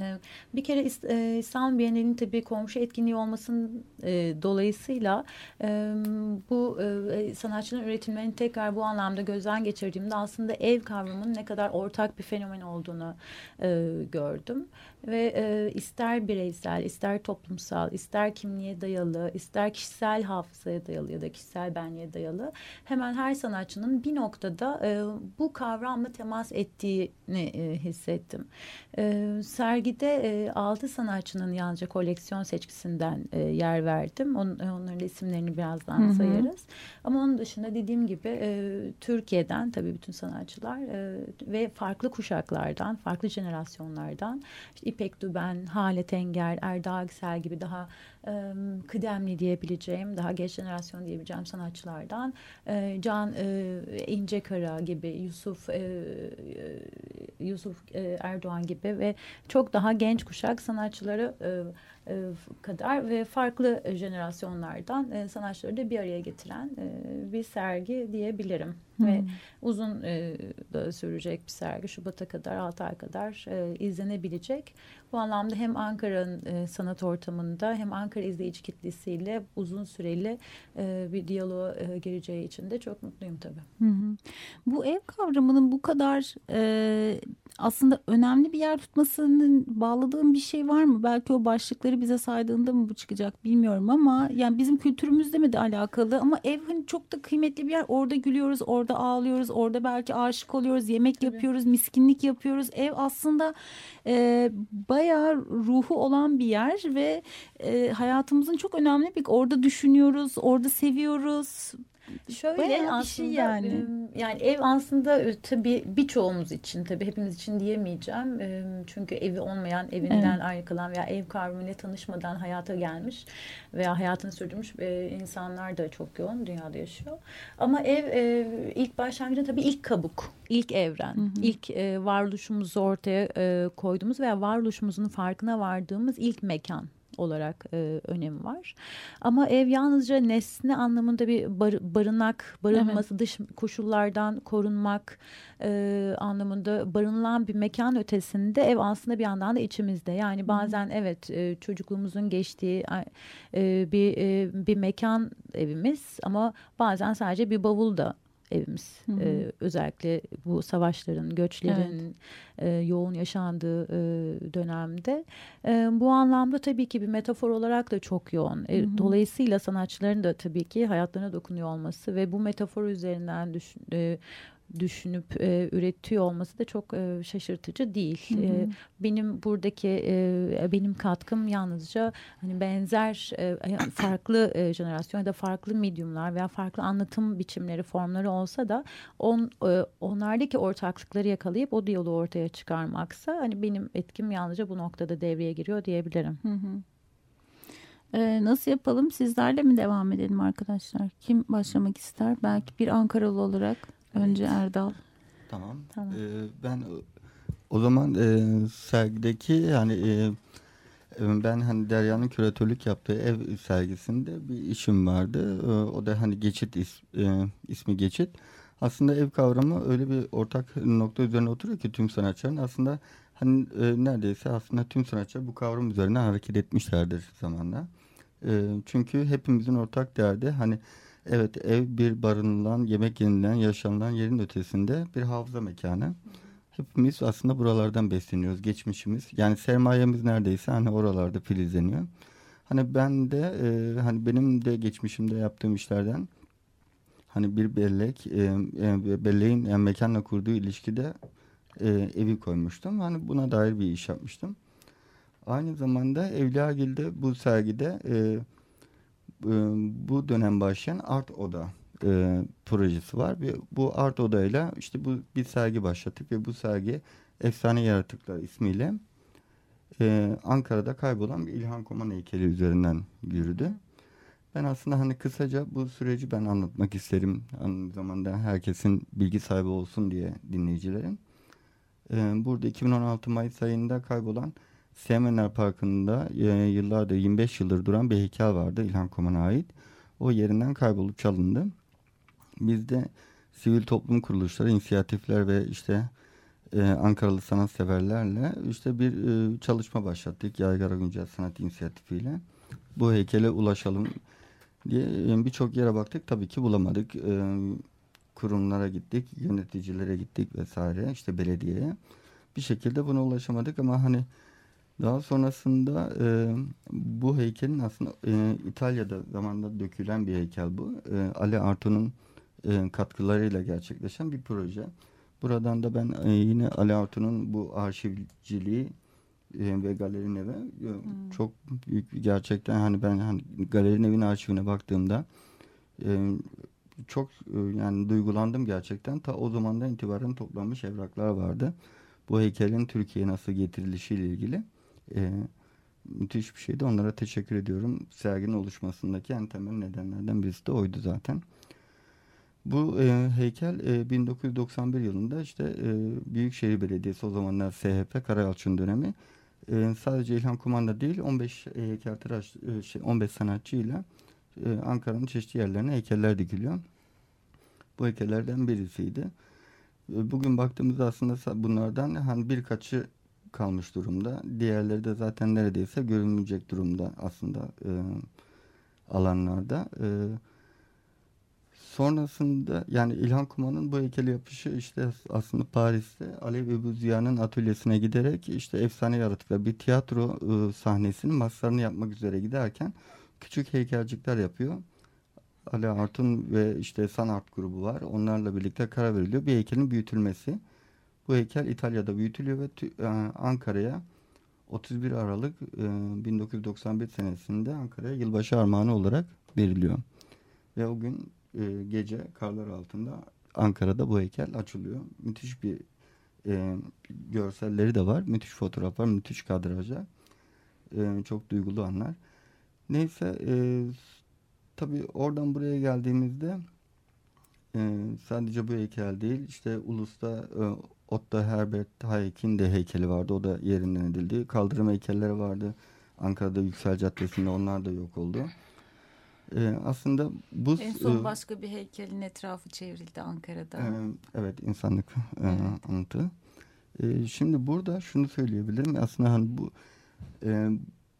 Ee, bir kere e, İstanbul Bienali'nin tabii komşu etkinliği olmasının e, dolayısıyla e, bu sanatçının üretimlerini tekrar bu anlamda gözden geçirdiğimde aslında ev kavramının ne kadar ortak bir fenomen olduğunu gördüm. Ve ister bireysel, ister toplumsal, ister kimliğe dayalı, ister kişisel hafızaya dayalı ya da kişisel benliğe dayalı hemen her sanatçının bir noktada bu kavramla temas ettiğini hissettim. Ser sergide e, 6 sanatçının yalnızca koleksiyon seçkisinden e, yer verdim. On, onların isimlerini birazdan Hı -hı. sayarız. Ama onun dışında dediğim gibi e, Türkiye'den tabii bütün sanatçılar e, ve farklı kuşaklardan, farklı jenerasyonlardan işte İpek Düben, Halet Enger, Erda Aksel gibi daha e, kıdemli diyebileceğim, daha geç jenerasyon diyebileceğim sanatçılardan e, Can e, İncekara gibi, Yusuf e, Yusuf e, Erdoğan gibi ve çok daha genç kuşak sanatçıları e, kadar ve farklı jenerasyonlardan e, sanatçıları da bir araya getiren e, bir sergi diyebilirim. Hmm. Ve uzun e, da sürecek bir sergi. Şubat'a kadar, 6 ay kadar e, izlenebilecek. Bu anlamda hem Ankara'nın e, sanat ortamında hem Ankara izleyici kitlesiyle uzun süreli e, bir diyaloğa e, gireceği için de çok mutluyum tabii. Hı hı. Bu ev kavramının bu kadar e, aslında önemli bir yer tutmasının bağladığım bir şey var mı? Belki o başlıkları bize saydığında mı bu çıkacak bilmiyorum ama yani bizim kültürümüzde mi de alakalı ama ev hani çok da kıymetli bir yer. Orada gülüyoruz, orada ağlıyoruz, orada belki aşık oluyoruz, yemek Tabii. yapıyoruz, miskinlik yapıyoruz. Ev aslında e, bayağı ruhu olan bir yer ve e, hayatımızın çok önemli bir orada düşünüyoruz, orada seviyoruz. Şöyle Bayağı aslında şey yani. yani ev aslında tabii birçoğumuz için tabii hepimiz için diyemeyeceğim. Çünkü evi olmayan, evinden evet. ayrı kalan veya ev kavramıyla tanışmadan hayata gelmiş veya hayatını sürdürmüş insanlar da çok yoğun dünyada yaşıyor. Ama ev ilk başlangıçta tabii ilk kabuk, ilk evren, hı hı. ilk varoluşumuzu ortaya koyduğumuz veya varoluşumuzun farkına vardığımız ilk mekan olarak e, önemi var. Ama ev yalnızca nesne anlamında bir bar, barınak, barınması, evet. dış koşullardan korunmak e, anlamında barınılan bir mekan ötesinde ev aslında bir yandan da içimizde. Yani bazen Hı. evet e, çocukluğumuzun geçtiği e, bir e, bir mekan evimiz ama bazen sadece bir bavul da evimiz. Hı hı. Ee, özellikle bu savaşların, göçlerin evet. e, yoğun yaşandığı e, dönemde. E, bu anlamda tabii ki bir metafor olarak da çok yoğun. E, hı hı. Dolayısıyla sanatçıların da tabii ki hayatlarına dokunuyor olması ve bu metafor üzerinden düşün, e, düşünüp e, üretiyor olması da çok e, şaşırtıcı değil. Hı hı. E, benim buradaki e, benim katkım yalnızca hani benzer e, farklı e, jenerasyon ya da farklı medyumlar veya farklı anlatım biçimleri, formları olsa da on e, onlardaki ortaklıkları yakalayıp o diyaloğu ortaya çıkarmaksa hani benim etkim yalnızca bu noktada devreye giriyor diyebilirim. Hı hı. Ee, nasıl yapalım? Sizlerle mi devam edelim arkadaşlar? Kim başlamak ister? Belki bir Ankaralı olarak. Önce Erdal. Tamam. tamam. Ee, ben o zaman e, sergideki yani e, e, ben hani Derya'nın küratörlük yaptığı ev sergisinde bir işim vardı. E, o da hani geçit is, e, ismi geçit. Aslında ev kavramı öyle bir ortak nokta üzerine oturuyor ki tüm sanatçıların aslında hani e, neredeyse aslında tüm sanatçılar bu kavram üzerine hareket etmişlerdir zamanla. E, çünkü hepimizin ortak derdi hani Evet ev bir barınılan, yemek yenilen, yaşanılan yerin ötesinde bir hafıza mekanı. Hepimiz aslında buralardan besleniyoruz. Geçmişimiz yani sermayemiz neredeyse hani oralarda filizleniyor. Hani ben de e, hani benim de geçmişimde yaptığım işlerden hani bir bellek e, e, belleğin yani mekanla kurduğu ilişkide e, evi koymuştum. Hani buna dair bir iş yapmıştım. Aynı zamanda Evliyagil'de bu sergide e, bu dönem başlayan Art Oda e, projesi var. Ve bu Art Oda ile işte bu bir sergi başlattık ve bu sergi Efsane Yaratıklar ismiyle e, Ankara'da kaybolan bir İlhan Koman heykeli üzerinden yürüdü. Ben aslında hani kısaca bu süreci ben anlatmak isterim. Aynı zamanda herkesin bilgi sahibi olsun diye dinleyicilerin. Ee, burada 2016 Mayıs ayında kaybolan Semenler Parkı'nda e, yıllardır 25 yıldır duran bir heykel vardı İlhan Koman'a ait. O yerinden kaybolup çalındı. Biz de sivil toplum kuruluşları, inisiyatifler ve işte e, Ankaralı sanatseverlerle işte bir e, çalışma başlattık Yaygara Güncel Sanat İnisiyatifiyle. Bu heykele ulaşalım diye e, birçok yere baktık tabii ki bulamadık. E, kurumlara gittik, yöneticilere gittik vesaire işte belediyeye. Bir şekilde buna ulaşamadık ama hani daha sonrasında e, bu heykelin aslında e, İtalya'da zamanında dökülen bir heykel bu. E, Ali Artu'nun e, katkılarıyla gerçekleşen bir proje. Buradan da ben e, yine Ali Artu'nun bu arşivciliği e, ve galerinin evi hmm. çok büyük gerçekten hani ben hani galerinin evin arşivine baktığımda e, çok e, yani duygulandım gerçekten. Ta o zamandan itibaren toplanmış evraklar vardı. Bu heykelin Türkiye'ye nasıl getirilişiyle ilgili. E, müthiş bir şeydi. Onlara teşekkür ediyorum. Serginin oluşmasındaki en temel nedenlerden birisi de oydu zaten. Bu e, heykel e, 1991 yılında işte e, Büyükşehir Belediyesi o zamanlar SHP Karayalçın dönemi e, sadece İlhan Kumanda değil 15 heykeltıraş e, şey, 15 sanatçıyla e, Ankara'nın çeşitli yerlerine heykeller dikiliyor. Bu heykellerden birisiydi. E, bugün baktığımızda aslında bunlardan hani birkaçı kalmış durumda. Diğerleri de zaten neredeyse görünmeyecek durumda aslında e, alanlarda. E, sonrasında yani İlhan Kuman'ın bu heykeli yapışı işte aslında Paris'te Alev Ebu Ziya'nın atölyesine giderek işte efsane yaratıklar bir tiyatro e, sahnesinin maslarını yapmak üzere giderken küçük heykelcikler yapıyor. Ali Artun ve işte sanat grubu var. Onlarla birlikte karar veriliyor. Bir heykelin büyütülmesi. Bu heykel İtalya'da büyütülüyor ve e, Ankara'ya 31 Aralık 1991 e, senesinde Ankara'ya yılbaşı armağanı olarak veriliyor. Ve o gün e, gece karlar altında Ankara'da bu heykel açılıyor. Müthiş bir görselleri de var. Müthiş fotoğraflar, müthiş kadrajlar. Çok duygulu anlar. Neyse e, tabii oradan buraya geldiğimizde sadece bu heykel değil işte Ulus'ta Otto Herbert Hayek'in de heykeli vardı. O da yerinden edildi. Kaldırım heykelleri vardı. Ankara'da Yüksel Caddesi'nde onlar da yok oldu. Ee, aslında bu... En son e, başka bir heykelin etrafı çevrildi Ankara'da. E, evet insanlık e, evet. anıtı. E, şimdi burada şunu söyleyebilirim. Aslında hani bu e,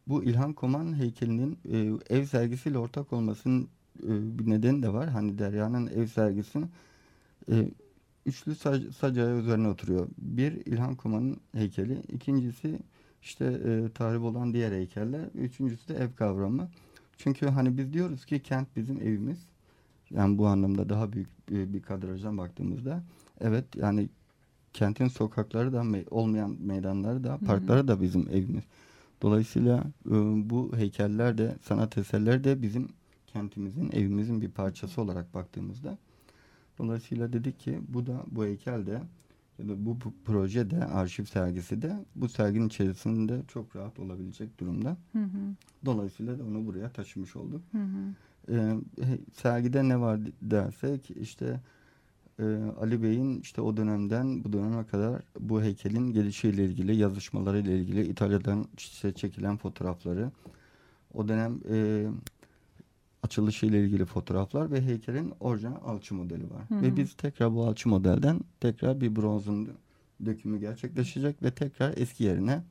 bu İlhan Koman heykelinin e, ev sergisiyle ortak olmasının e, bir nedeni de var. Hani Derya'nın ev sergisinin e, üçlü sac, sacaya üzerine oturuyor. Bir İlhan Koman'ın heykeli. ikincisi işte e, tarih olan diğer heykeller. Üçüncüsü de ev kavramı. Çünkü hani biz diyoruz ki kent bizim evimiz. Yani bu anlamda daha büyük bir, bir kadrajdan baktığımızda evet yani kentin sokakları da olmayan meydanları da parkları da bizim evimiz. Dolayısıyla e, bu heykeller de sanat eserleri de bizim kentimizin, evimizin bir parçası olarak baktığımızda dolayısıyla dedik ki bu da bu heykel de ya da bu, bu proje de arşiv sergisi de bu serginin içerisinde çok rahat olabilecek durumda. Hı hı. Dolayısıyla da onu buraya taşımış olduk. Hı hı. Ee, sergide ne var dersek işte e, Ali Bey'in işte o dönemden bu döneme kadar bu heykelin gelişiyle ilgili yazışmalarıyla ilgili İtalya'dan işte çekilen fotoğrafları o dönem e, açılışı ile ilgili fotoğraflar ve heykelin orijinal alçı modeli var. Hı hı. Ve biz tekrar bu alçı modelden tekrar bir bronzun dökümü gerçekleşecek ve tekrar eski yerine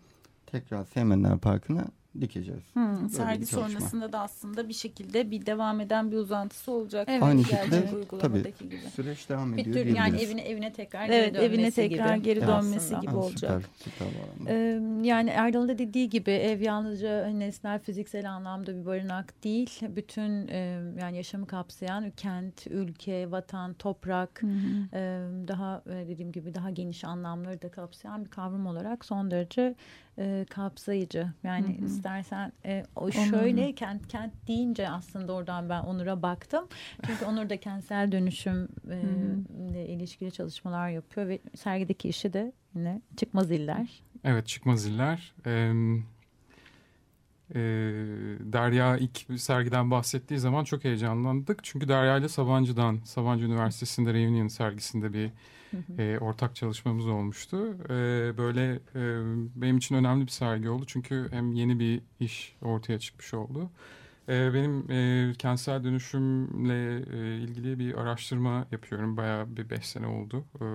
tekrar Seymenler Parkı'na dikeceğiz. Hmm, sergi sonrasında da aslında bir şekilde bir devam eden bir uzantısı olacak. Evet, Aynı şekilde tabii gibi. süreç devam ediyor. Bir tür yani evine evine tekrar evet, geri evine tekrar gibi. geri dönmesi evet. gibi olacak. Süper, süper ee, yani Erdal'ın da dediği gibi ev yalnızca nesnel fiziksel anlamda bir barınak değil. Bütün e, yani yaşamı kapsayan kent, ülke, vatan, toprak E, daha dediğim gibi daha geniş anlamları da kapsayan bir kavram olarak son derece e, kapsayıcı. Yani hı hı. istersen e, o şöyle Onur. kent kent deyince aslında oradan ben Onur'a baktım. Çünkü Onur da kentsel dönüşüm e, ile ilişkili çalışmalar yapıyor ve sergideki işi de yine çıkmaz iller. Evet çıkmaz iller. Ee, e, Derya ilk sergiden bahsettiği zaman çok heyecanlandık. Çünkü Derya ile Sabancı'dan, Sabancı Üniversitesi'nde Reunion sergisinde bir e, ortak çalışmamız olmuştu. E, böyle e, benim için önemli bir sergi oldu. Çünkü hem yeni bir iş ortaya çıkmış oldu. Ee, benim e, kentsel dönüşümle e, ilgili bir araştırma yapıyorum. Bayağı bir beş sene oldu. Ee,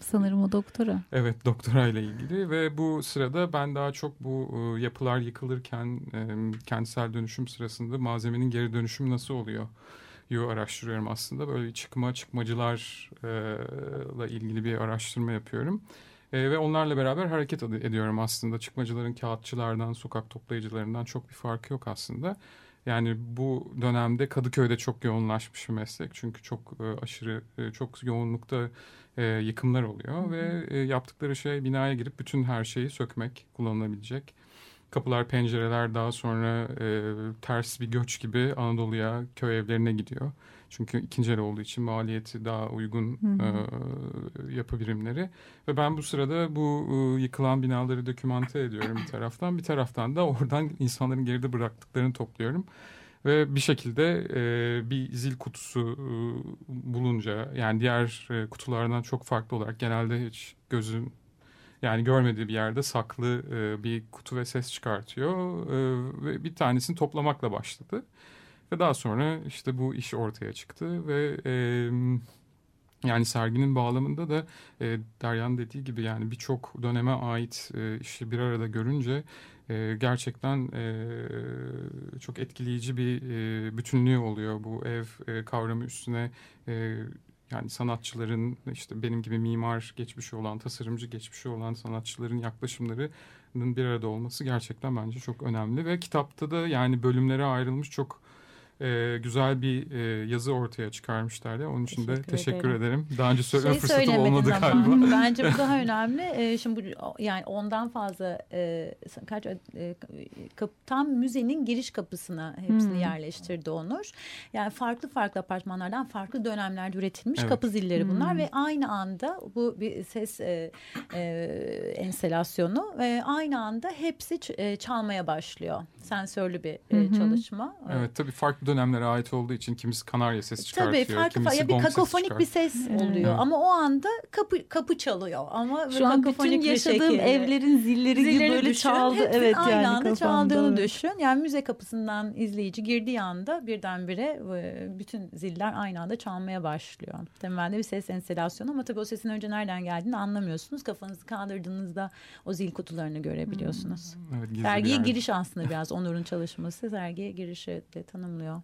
Sanırım o doktora. Evet doktora ile ilgili ve bu sırada ben daha çok bu e, yapılar yıkılırken e, kentsel dönüşüm sırasında malzemenin geri dönüşümü nasıl oluyor? Araştırıyorum aslında. Böyle çıkma çıkmacılarla ilgili bir araştırma yapıyorum. E, ve onlarla beraber hareket ediyorum aslında. Çıkmacıların kağıtçılardan, sokak toplayıcılarından çok bir farkı yok aslında. Yani bu dönemde Kadıköy'de çok yoğunlaşmış bir meslek. Çünkü çok e, aşırı, e, çok yoğunlukta e, yıkımlar oluyor. Hı hı. Ve e, yaptıkları şey binaya girip bütün her şeyi sökmek, kullanılabilecek. Kapılar, pencereler daha sonra e, ters bir göç gibi Anadolu'ya, köy evlerine gidiyor. Çünkü ikinci el olduğu için maliyeti daha uygun hı hı. E, yapı birimleri. Ve ben bu sırada bu e, yıkılan binaları dokümante ediyorum bir taraftan. Bir taraftan da oradan insanların geride bıraktıklarını topluyorum. Ve bir şekilde e, bir zil kutusu e, bulunca yani diğer e, kutulardan çok farklı olarak genelde hiç gözün yani görmediği bir yerde saklı e, bir kutu ve ses çıkartıyor. E, ve bir tanesini toplamakla başladı. Ve daha sonra işte bu iş ortaya çıktı ve e, yani serginin bağlamında da e, Deryan dediği gibi yani birçok döneme ait e, işi bir arada görünce e, gerçekten e, çok etkileyici bir e, bütünlüğü oluyor bu ev e, kavramı üstüne e, yani sanatçıların işte benim gibi mimar geçmişi olan, tasarımcı geçmişi olan sanatçıların yaklaşımlarının bir arada olması gerçekten bence çok önemli. Ve kitapta da yani bölümlere ayrılmış çok e, güzel bir e, yazı ortaya çıkarmışlar ya. Onun için teşekkür de teşekkür ederim. ederim. Daha önce söyleme şey fırsatım olmadı ama. galiba. Bence bu daha önemli. E, şimdi bu yani ondan fazla e, kaç e, kap, tam müzenin giriş kapısına hepsini hmm. yerleştirdi Onur. Yani farklı farklı apartmanlardan farklı dönemlerde üretilmiş evet. kapı zilleri bunlar hmm. ve aynı anda bu bir ses e, e, enstelasyonu ve aynı anda hepsi e, çalmaya başlıyor. Sensörlü bir e, çalışma. Evet tabii farklı dönemlere ait olduğu için kimisi kanarya sesi çıkartıyor. Tabii farklı kimisi ya bir kakofonik bir ses oluyor evet. ama o anda kapı kapı çalıyor ama şu an bütün yaşadığım evlerin zilleri, zilleri gibi böyle düşün. çaldı. Evet aynı yani anda çaldığını düşün. Yani müze kapısından izleyici girdiği anda birdenbire e, bütün ziller aynı anda çalmaya başlıyor. Temelde bir ses enstelasyonu ama tabii o sesin önce nereden geldiğini anlamıyorsunuz. Kafanızı kaldırdığınızda o zil kutularını görebiliyorsunuz. Hmm. Evet, Sergiye giriş aslında biraz Onur'un çalışması. Sergiye girişi de tanımlıyor.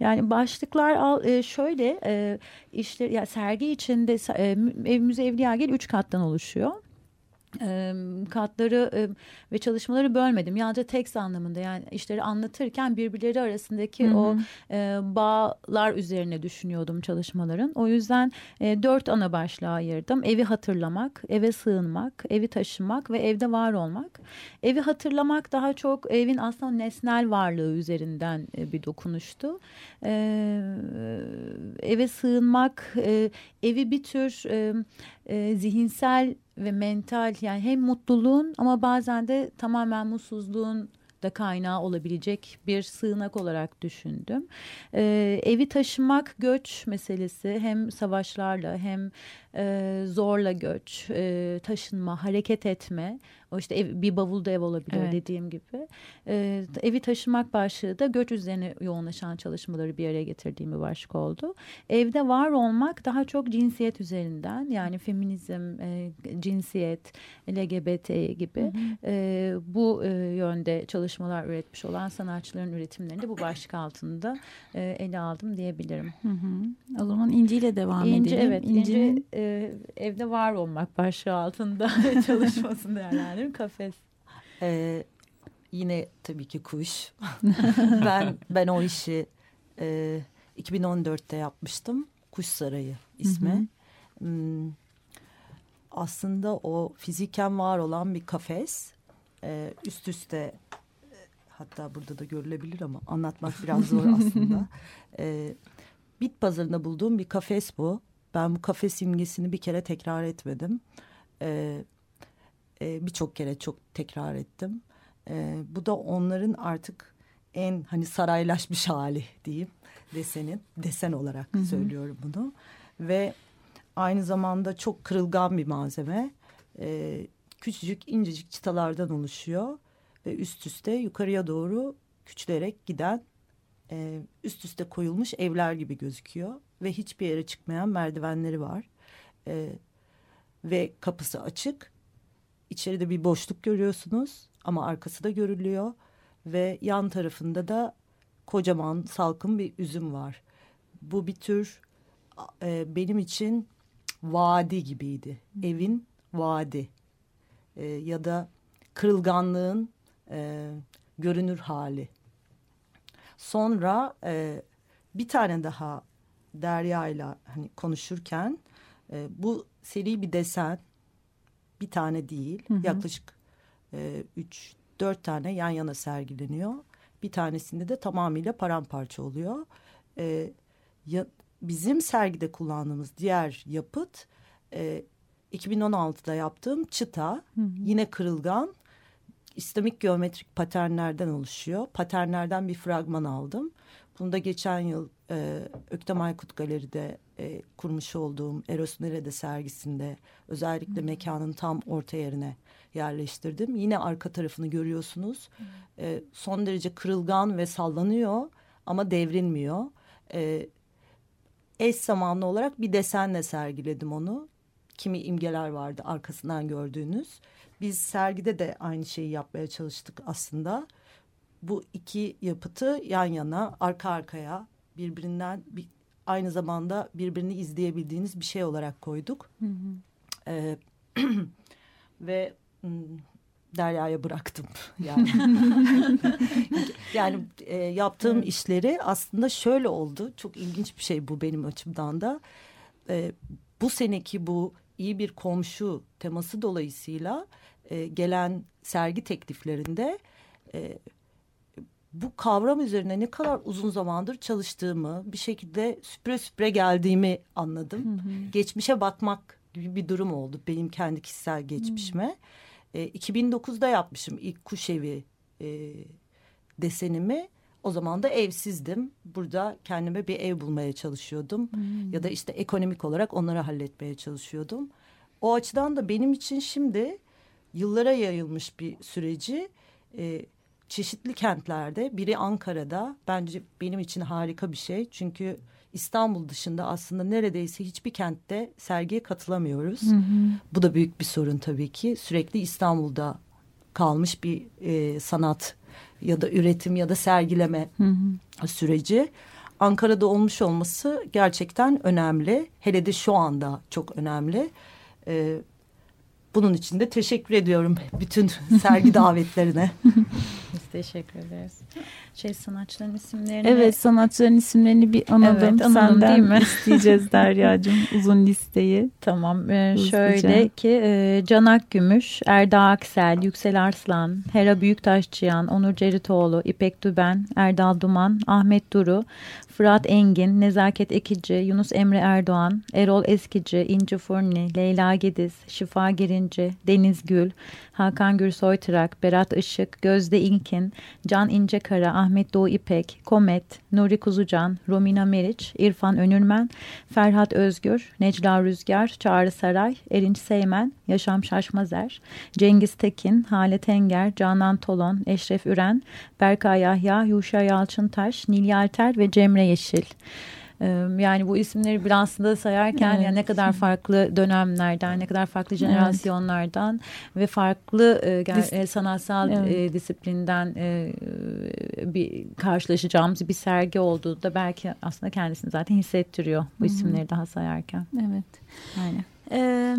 Yani başlıklar e, şöyle e, işte ya sergi içinde e, evimiz Evliyagil üç kattan oluşuyor katları ve çalışmaları bölmedim. Yalnızca tekst anlamında yani işleri anlatırken birbirleri arasındaki hı hı. o bağlar üzerine düşünüyordum çalışmaların. O yüzden dört ana başlığa ayırdım. Evi hatırlamak, eve sığınmak, evi taşımak ve evde var olmak. Evi hatırlamak daha çok evin aslında nesnel varlığı üzerinden bir dokunuştu. Eve sığınmak, evi bir tür zihinsel ve mental yani hem mutluluğun ama bazen de tamamen mutsuzluğun da kaynağı olabilecek bir sığınak olarak düşündüm. Ee, evi taşımak göç meselesi hem savaşlarla hem e, zorla göç, e, taşınma, hareket etme. O işte ev, bir bavulda ev olabilir evet. dediğim gibi. E, evi taşımak başlığı da göç üzerine yoğunlaşan çalışmaları bir araya getirdiğim bir başlık oldu. Evde var olmak daha çok cinsiyet üzerinden yani feminizm, e, cinsiyet, LGBT gibi hı hı. E, bu e, yönde çalışmalar üretmiş olan sanatçıların üretimlerini de bu başlık altında e, ele aldım diyebilirim. Hı hı. O zaman İnci ile devam İnci, edelim. Evet, İnci, İnci e, evde var olmak başlığı altında çalışmasını değerlendiririm. Kafes. Ee, yine tabii ki kuş. ben ben o işi e, 2014'te yapmıştım. Kuş Sarayı ismi. Hı hı. Hmm, aslında o fiziken var olan bir kafes. Ee, üst üste e, hatta burada da görülebilir ama anlatmak biraz zor aslında. Ee, Bit pazarında bulduğum bir kafes bu. Ben bu kafe simgesini bir kere tekrar etmedim. Ee, e, Birçok kere çok tekrar ettim. Ee, bu da onların artık en hani saraylaşmış hali diyeyim desenin. Desen olarak Hı -hı. söylüyorum bunu. Ve aynı zamanda çok kırılgan bir malzeme. Ee, küçücük incecik çıtalardan oluşuyor. Ve üst üste yukarıya doğru küçülerek giden e, üst üste koyulmuş evler gibi gözüküyor ve hiçbir yere çıkmayan merdivenleri var e, ve kapısı açık. İçeride bir boşluk görüyorsunuz ama arkası da görülüyor ve yan tarafında da kocaman salkım bir üzüm var. Bu bir tür e, benim için vadi gibiydi. Evin vadi e, ya da kırılganlığın e, görünür hali. Sonra e, bir tane daha Derya ile hani konuşurken e, bu seri bir desen bir tane değil hı hı. yaklaşık e, üç dört tane yan yana sergileniyor. Bir tanesinde de tamamıyla paramparça oluyor. E, ya, bizim sergide kullandığımız diğer yapıt e, 2016'da yaptığım çıta hı hı. yine kırılgan İslamik geometrik paternlerden oluşuyor. Paternlerden bir fragman aldım. Bunu da geçen yıl e, Öktem Aykut Galeri'de e, kurmuş olduğum Eros Nere'de sergisinde özellikle hmm. mekanın tam orta yerine yerleştirdim. Yine arka tarafını görüyorsunuz. Hmm. E, son derece kırılgan ve sallanıyor ama devrilmiyor. E, eş zamanlı olarak bir desenle sergiledim onu. Kimi imgeler vardı arkasından gördüğünüz. Biz sergide de aynı şeyi yapmaya çalıştık aslında. Bu iki yapıtı yan yana, arka arkaya birbirinden bir, aynı zamanda birbirini izleyebildiğiniz bir şey olarak koyduk. Hı hı. Ee, ve Derya'ya bıraktım yani. yani e, yaptığım evet. işleri aslında şöyle oldu. Çok ilginç bir şey bu benim açımdan da. E, bu seneki bu iyi bir komşu teması dolayısıyla e, gelen sergi tekliflerinde e, bu kavram üzerine ne kadar uzun zamandır çalıştığımı bir şekilde süpre süpre geldiğimi anladım. Hı hı. Geçmişe bakmak gibi bir durum oldu benim kendi kişisel geçmişime. E, 2009'da yapmışım ilk kuş evi e, desenimi. O zaman da evsizdim. Burada kendime bir ev bulmaya çalışıyordum. Hmm. Ya da işte ekonomik olarak onları halletmeye çalışıyordum. O açıdan da benim için şimdi yıllara yayılmış bir süreci e, çeşitli kentlerde biri Ankara'da bence benim için harika bir şey. Çünkü İstanbul dışında aslında neredeyse hiçbir kentte sergiye katılamıyoruz. Hı hı. Bu da büyük bir sorun tabii ki. Sürekli İstanbul'da kalmış bir e, sanat ya da üretim ya da sergileme hı hı. süreci. Ankara'da olmuş olması gerçekten önemli. Hele de şu anda çok önemli. E, bunun için de teşekkür ediyorum bütün sergi davetlerine. Biz teşekkür ederiz. Şey sanatçıların isimlerini... Evet sanatçıların isimlerini bir analım. Evet, analım Senden değil mi? isteyeceğiz Derya'cığım uzun listeyi. Tamam ee, şöyle ki e, Canak Gümüş, Erda Aksel, Yüksel Arslan, Hera Büyüktaşçıyan, Onur Ceritoğlu, İpek Düben, Erdal Duman, Ahmet Duru, Fırat Engin, Nezaket Ekici, Yunus Emre Erdoğan, Erol Eskici, İnci Furni, Leyla Gediz, Şifa Girinci, Deniz Gül, Hakan Gürsoy Tırak, Berat Işık, Gözde İnkin, Can İncekara, Ahmet Doğu İpek, Komet, Nuri Kuzucan, Romina Meriç, İrfan Önürmen, Ferhat Özgür, Necla Rüzgar, Çağrı Saray, Erinç Seymen, Yaşam Şaşmazer, Cengiz Tekin, Halet Enger, Canan Tolon, Eşref Üren, Berkay Yahya, Yuşa Yalçıntaş, Nilya Alter ve Cemre Yeşil. Yani bu isimleri bir aslında sayarken evet. yani ne kadar farklı dönemlerden, ne kadar farklı jenerasyonlardan evet. ve farklı Dis sanatsal evet. disiplinden bir karşılaşacağımız bir sergi olduğu da belki aslında kendisini zaten hissettiriyor bu isimleri daha sayarken. Evet. Aynen. Ee,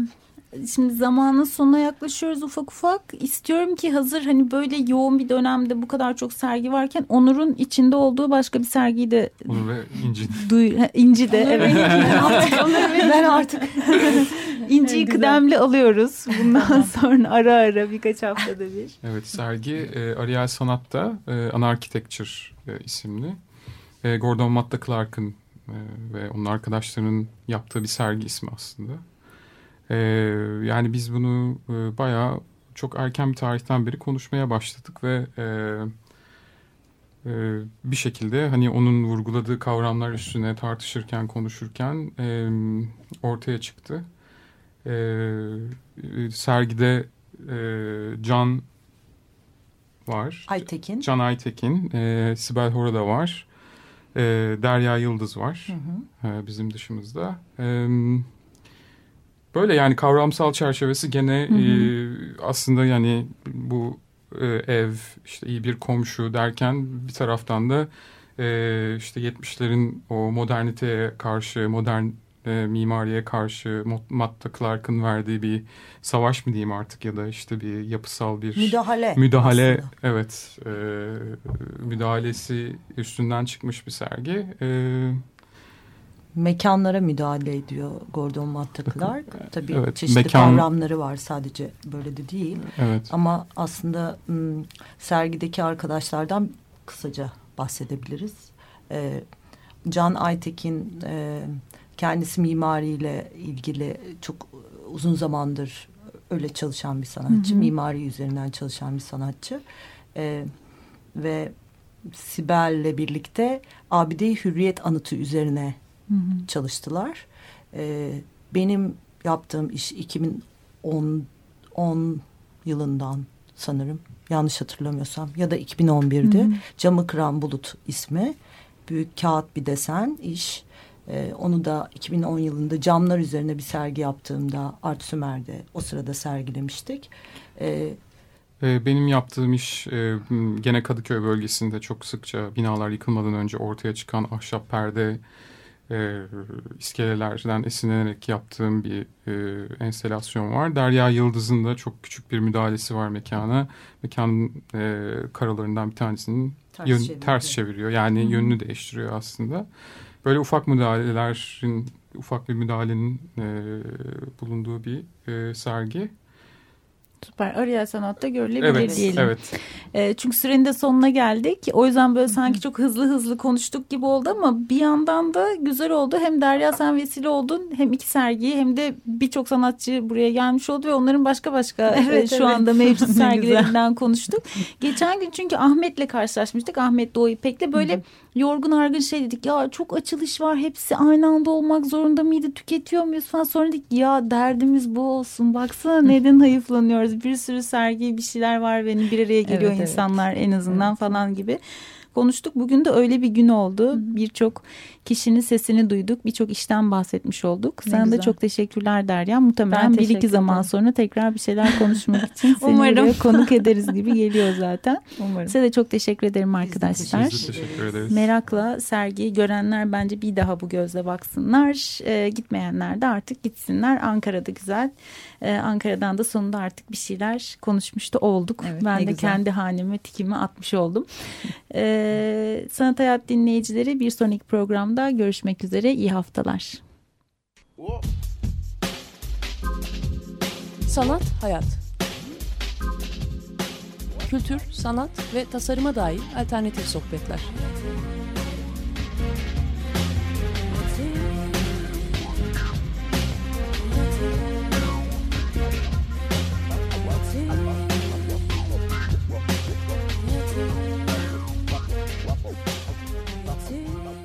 şimdi zamanın sonuna yaklaşıyoruz ufak ufak. İstiyorum ki hazır hani böyle yoğun bir dönemde bu kadar çok sergi varken Onur'un içinde olduğu başka bir sergiyi de Onur ve İnci. Duy, İnci de evet. ben artık İnci'yi kıdemli alıyoruz. Bundan sonra ara ara birkaç haftada bir. Evet sergi e, Ariel Sanat'ta e, Anarchitecture e, isimli. E, Gordon Matta Clark'ın e, ve onun arkadaşlarının yaptığı bir sergi ismi aslında. E, yani biz bunu e, bayağı çok erken bir tarihten beri konuşmaya başladık ve e, e, bir şekilde hani onun vurguladığı kavramlar üstüne tartışırken konuşurken e, ortaya çıktı. E, sergide e, Can var. Aytekin. Can Aytekin. E, Sibel Hora da var. E, Derya Yıldız var. Hı hı. E, bizim dışımızda. E, böyle yani kavramsal çerçevesi gene hı hı. E, aslında yani bu e, ev, işte iyi bir komşu derken bir taraftan da e, işte 70'lerin o moderniteye karşı, modern e, mimariye karşı Matta Clark'ın verdiği bir savaş mı diyeyim artık ya da işte bir yapısal bir müdahale. Müdahale aslında. evet e, müdahalesi üstünden çıkmış bir sergi. E, Mekanlara müdahale ediyor Gordon Matta Clark. Tabii evet, çeşitli mekan... kavramları var sadece böyle de değil. Evet. Ama aslında sergideki arkadaşlardan kısaca bahsedebiliriz. Can Aytekin e, kendisi mimariyle ilgili çok uzun zamandır öyle çalışan bir sanatçı. Hı hı. Mimari üzerinden çalışan bir sanatçı. Ve Sibel'le birlikte Abide Hürriyet Anıtı üzerine hı hı. çalıştılar. E, benim yaptığım iş 2010 10 yılından sanırım yanlış hatırlamıyorsam ya da 2011'de hı hı. Camı Kıran Bulut ismi büyük kağıt bir desen iş ee, onu da 2010 yılında camlar üzerine bir sergi yaptığımda Art Sümer'de o sırada sergilemiştik. Ee, ee, benim yaptığım iş e, gene Kadıköy bölgesinde çok sıkça binalar yıkılmadan önce ortaya çıkan ahşap perde e, iskelelerden esinlenerek yaptığım bir e, enstelasyon var. Derya Yıldız'ın da çok küçük bir müdahalesi var mekana. Mekanın e, karalarından bir tanesinin ters, yön, çeviriyor. ters çeviriyor. Yani Hı -hı. yönünü değiştiriyor aslında. Böyle ufak müdahalelerin, ufak bir müdahalenin e, bulunduğu bir e, sergi. Süper. Araya sanatta görülebilir evet, diyelim. Evet. E, çünkü sürenin de sonuna geldik. O yüzden böyle sanki çok hızlı hızlı konuştuk gibi oldu ama bir yandan da güzel oldu. Hem Derya sen vesile oldun hem iki sergiyi hem de birçok sanatçı buraya gelmiş oldu ve onların başka başka e, evet, şu evet. anda mevcut sergilerinden konuştuk. Geçen gün çünkü Ahmet'le karşılaşmıştık. Ahmet Doğu İpek'le böyle yorgun argın şey dedik ya çok açılış var hepsi aynı anda olmak zorunda mıydı tüketiyor muyuz? falan. Sonra dedik ya derdimiz bu olsun baksana neden hayıflanıyoruz? Bir sürü sergi bir şeyler var benim bir araya geliyor evet, insanlar evet. en azından evet. falan gibi konuştuk. Bugün de öyle bir gün oldu. Birçok kişinin sesini duyduk. Birçok işten bahsetmiş olduk. Ne Sana güzel. da çok teşekkürler Derya. Muhtemelen bir iki zaman sonra tekrar bir şeyler konuşmak için seni Umarım. konuk ederiz gibi geliyor zaten. Umarım. Size de çok teşekkür ederim arkadaşlar. Biz de teşekkür ederiz. Merakla sergiyi görenler bence bir daha bu gözle baksınlar. Ee, gitmeyenler de artık gitsinler. Ankara'da güzel. Ee, Ankara'dan da sonunda artık bir şeyler konuşmuş da olduk. Evet, ben de güzel. kendi haneme tikimi atmış oldum. Ee, Sanat Hayat dinleyicileri bir sonraki programda görüşmek üzere. İyi haftalar. Sanat Hayat Kültür, sanat ve tasarıma dair alternatif sohbetler.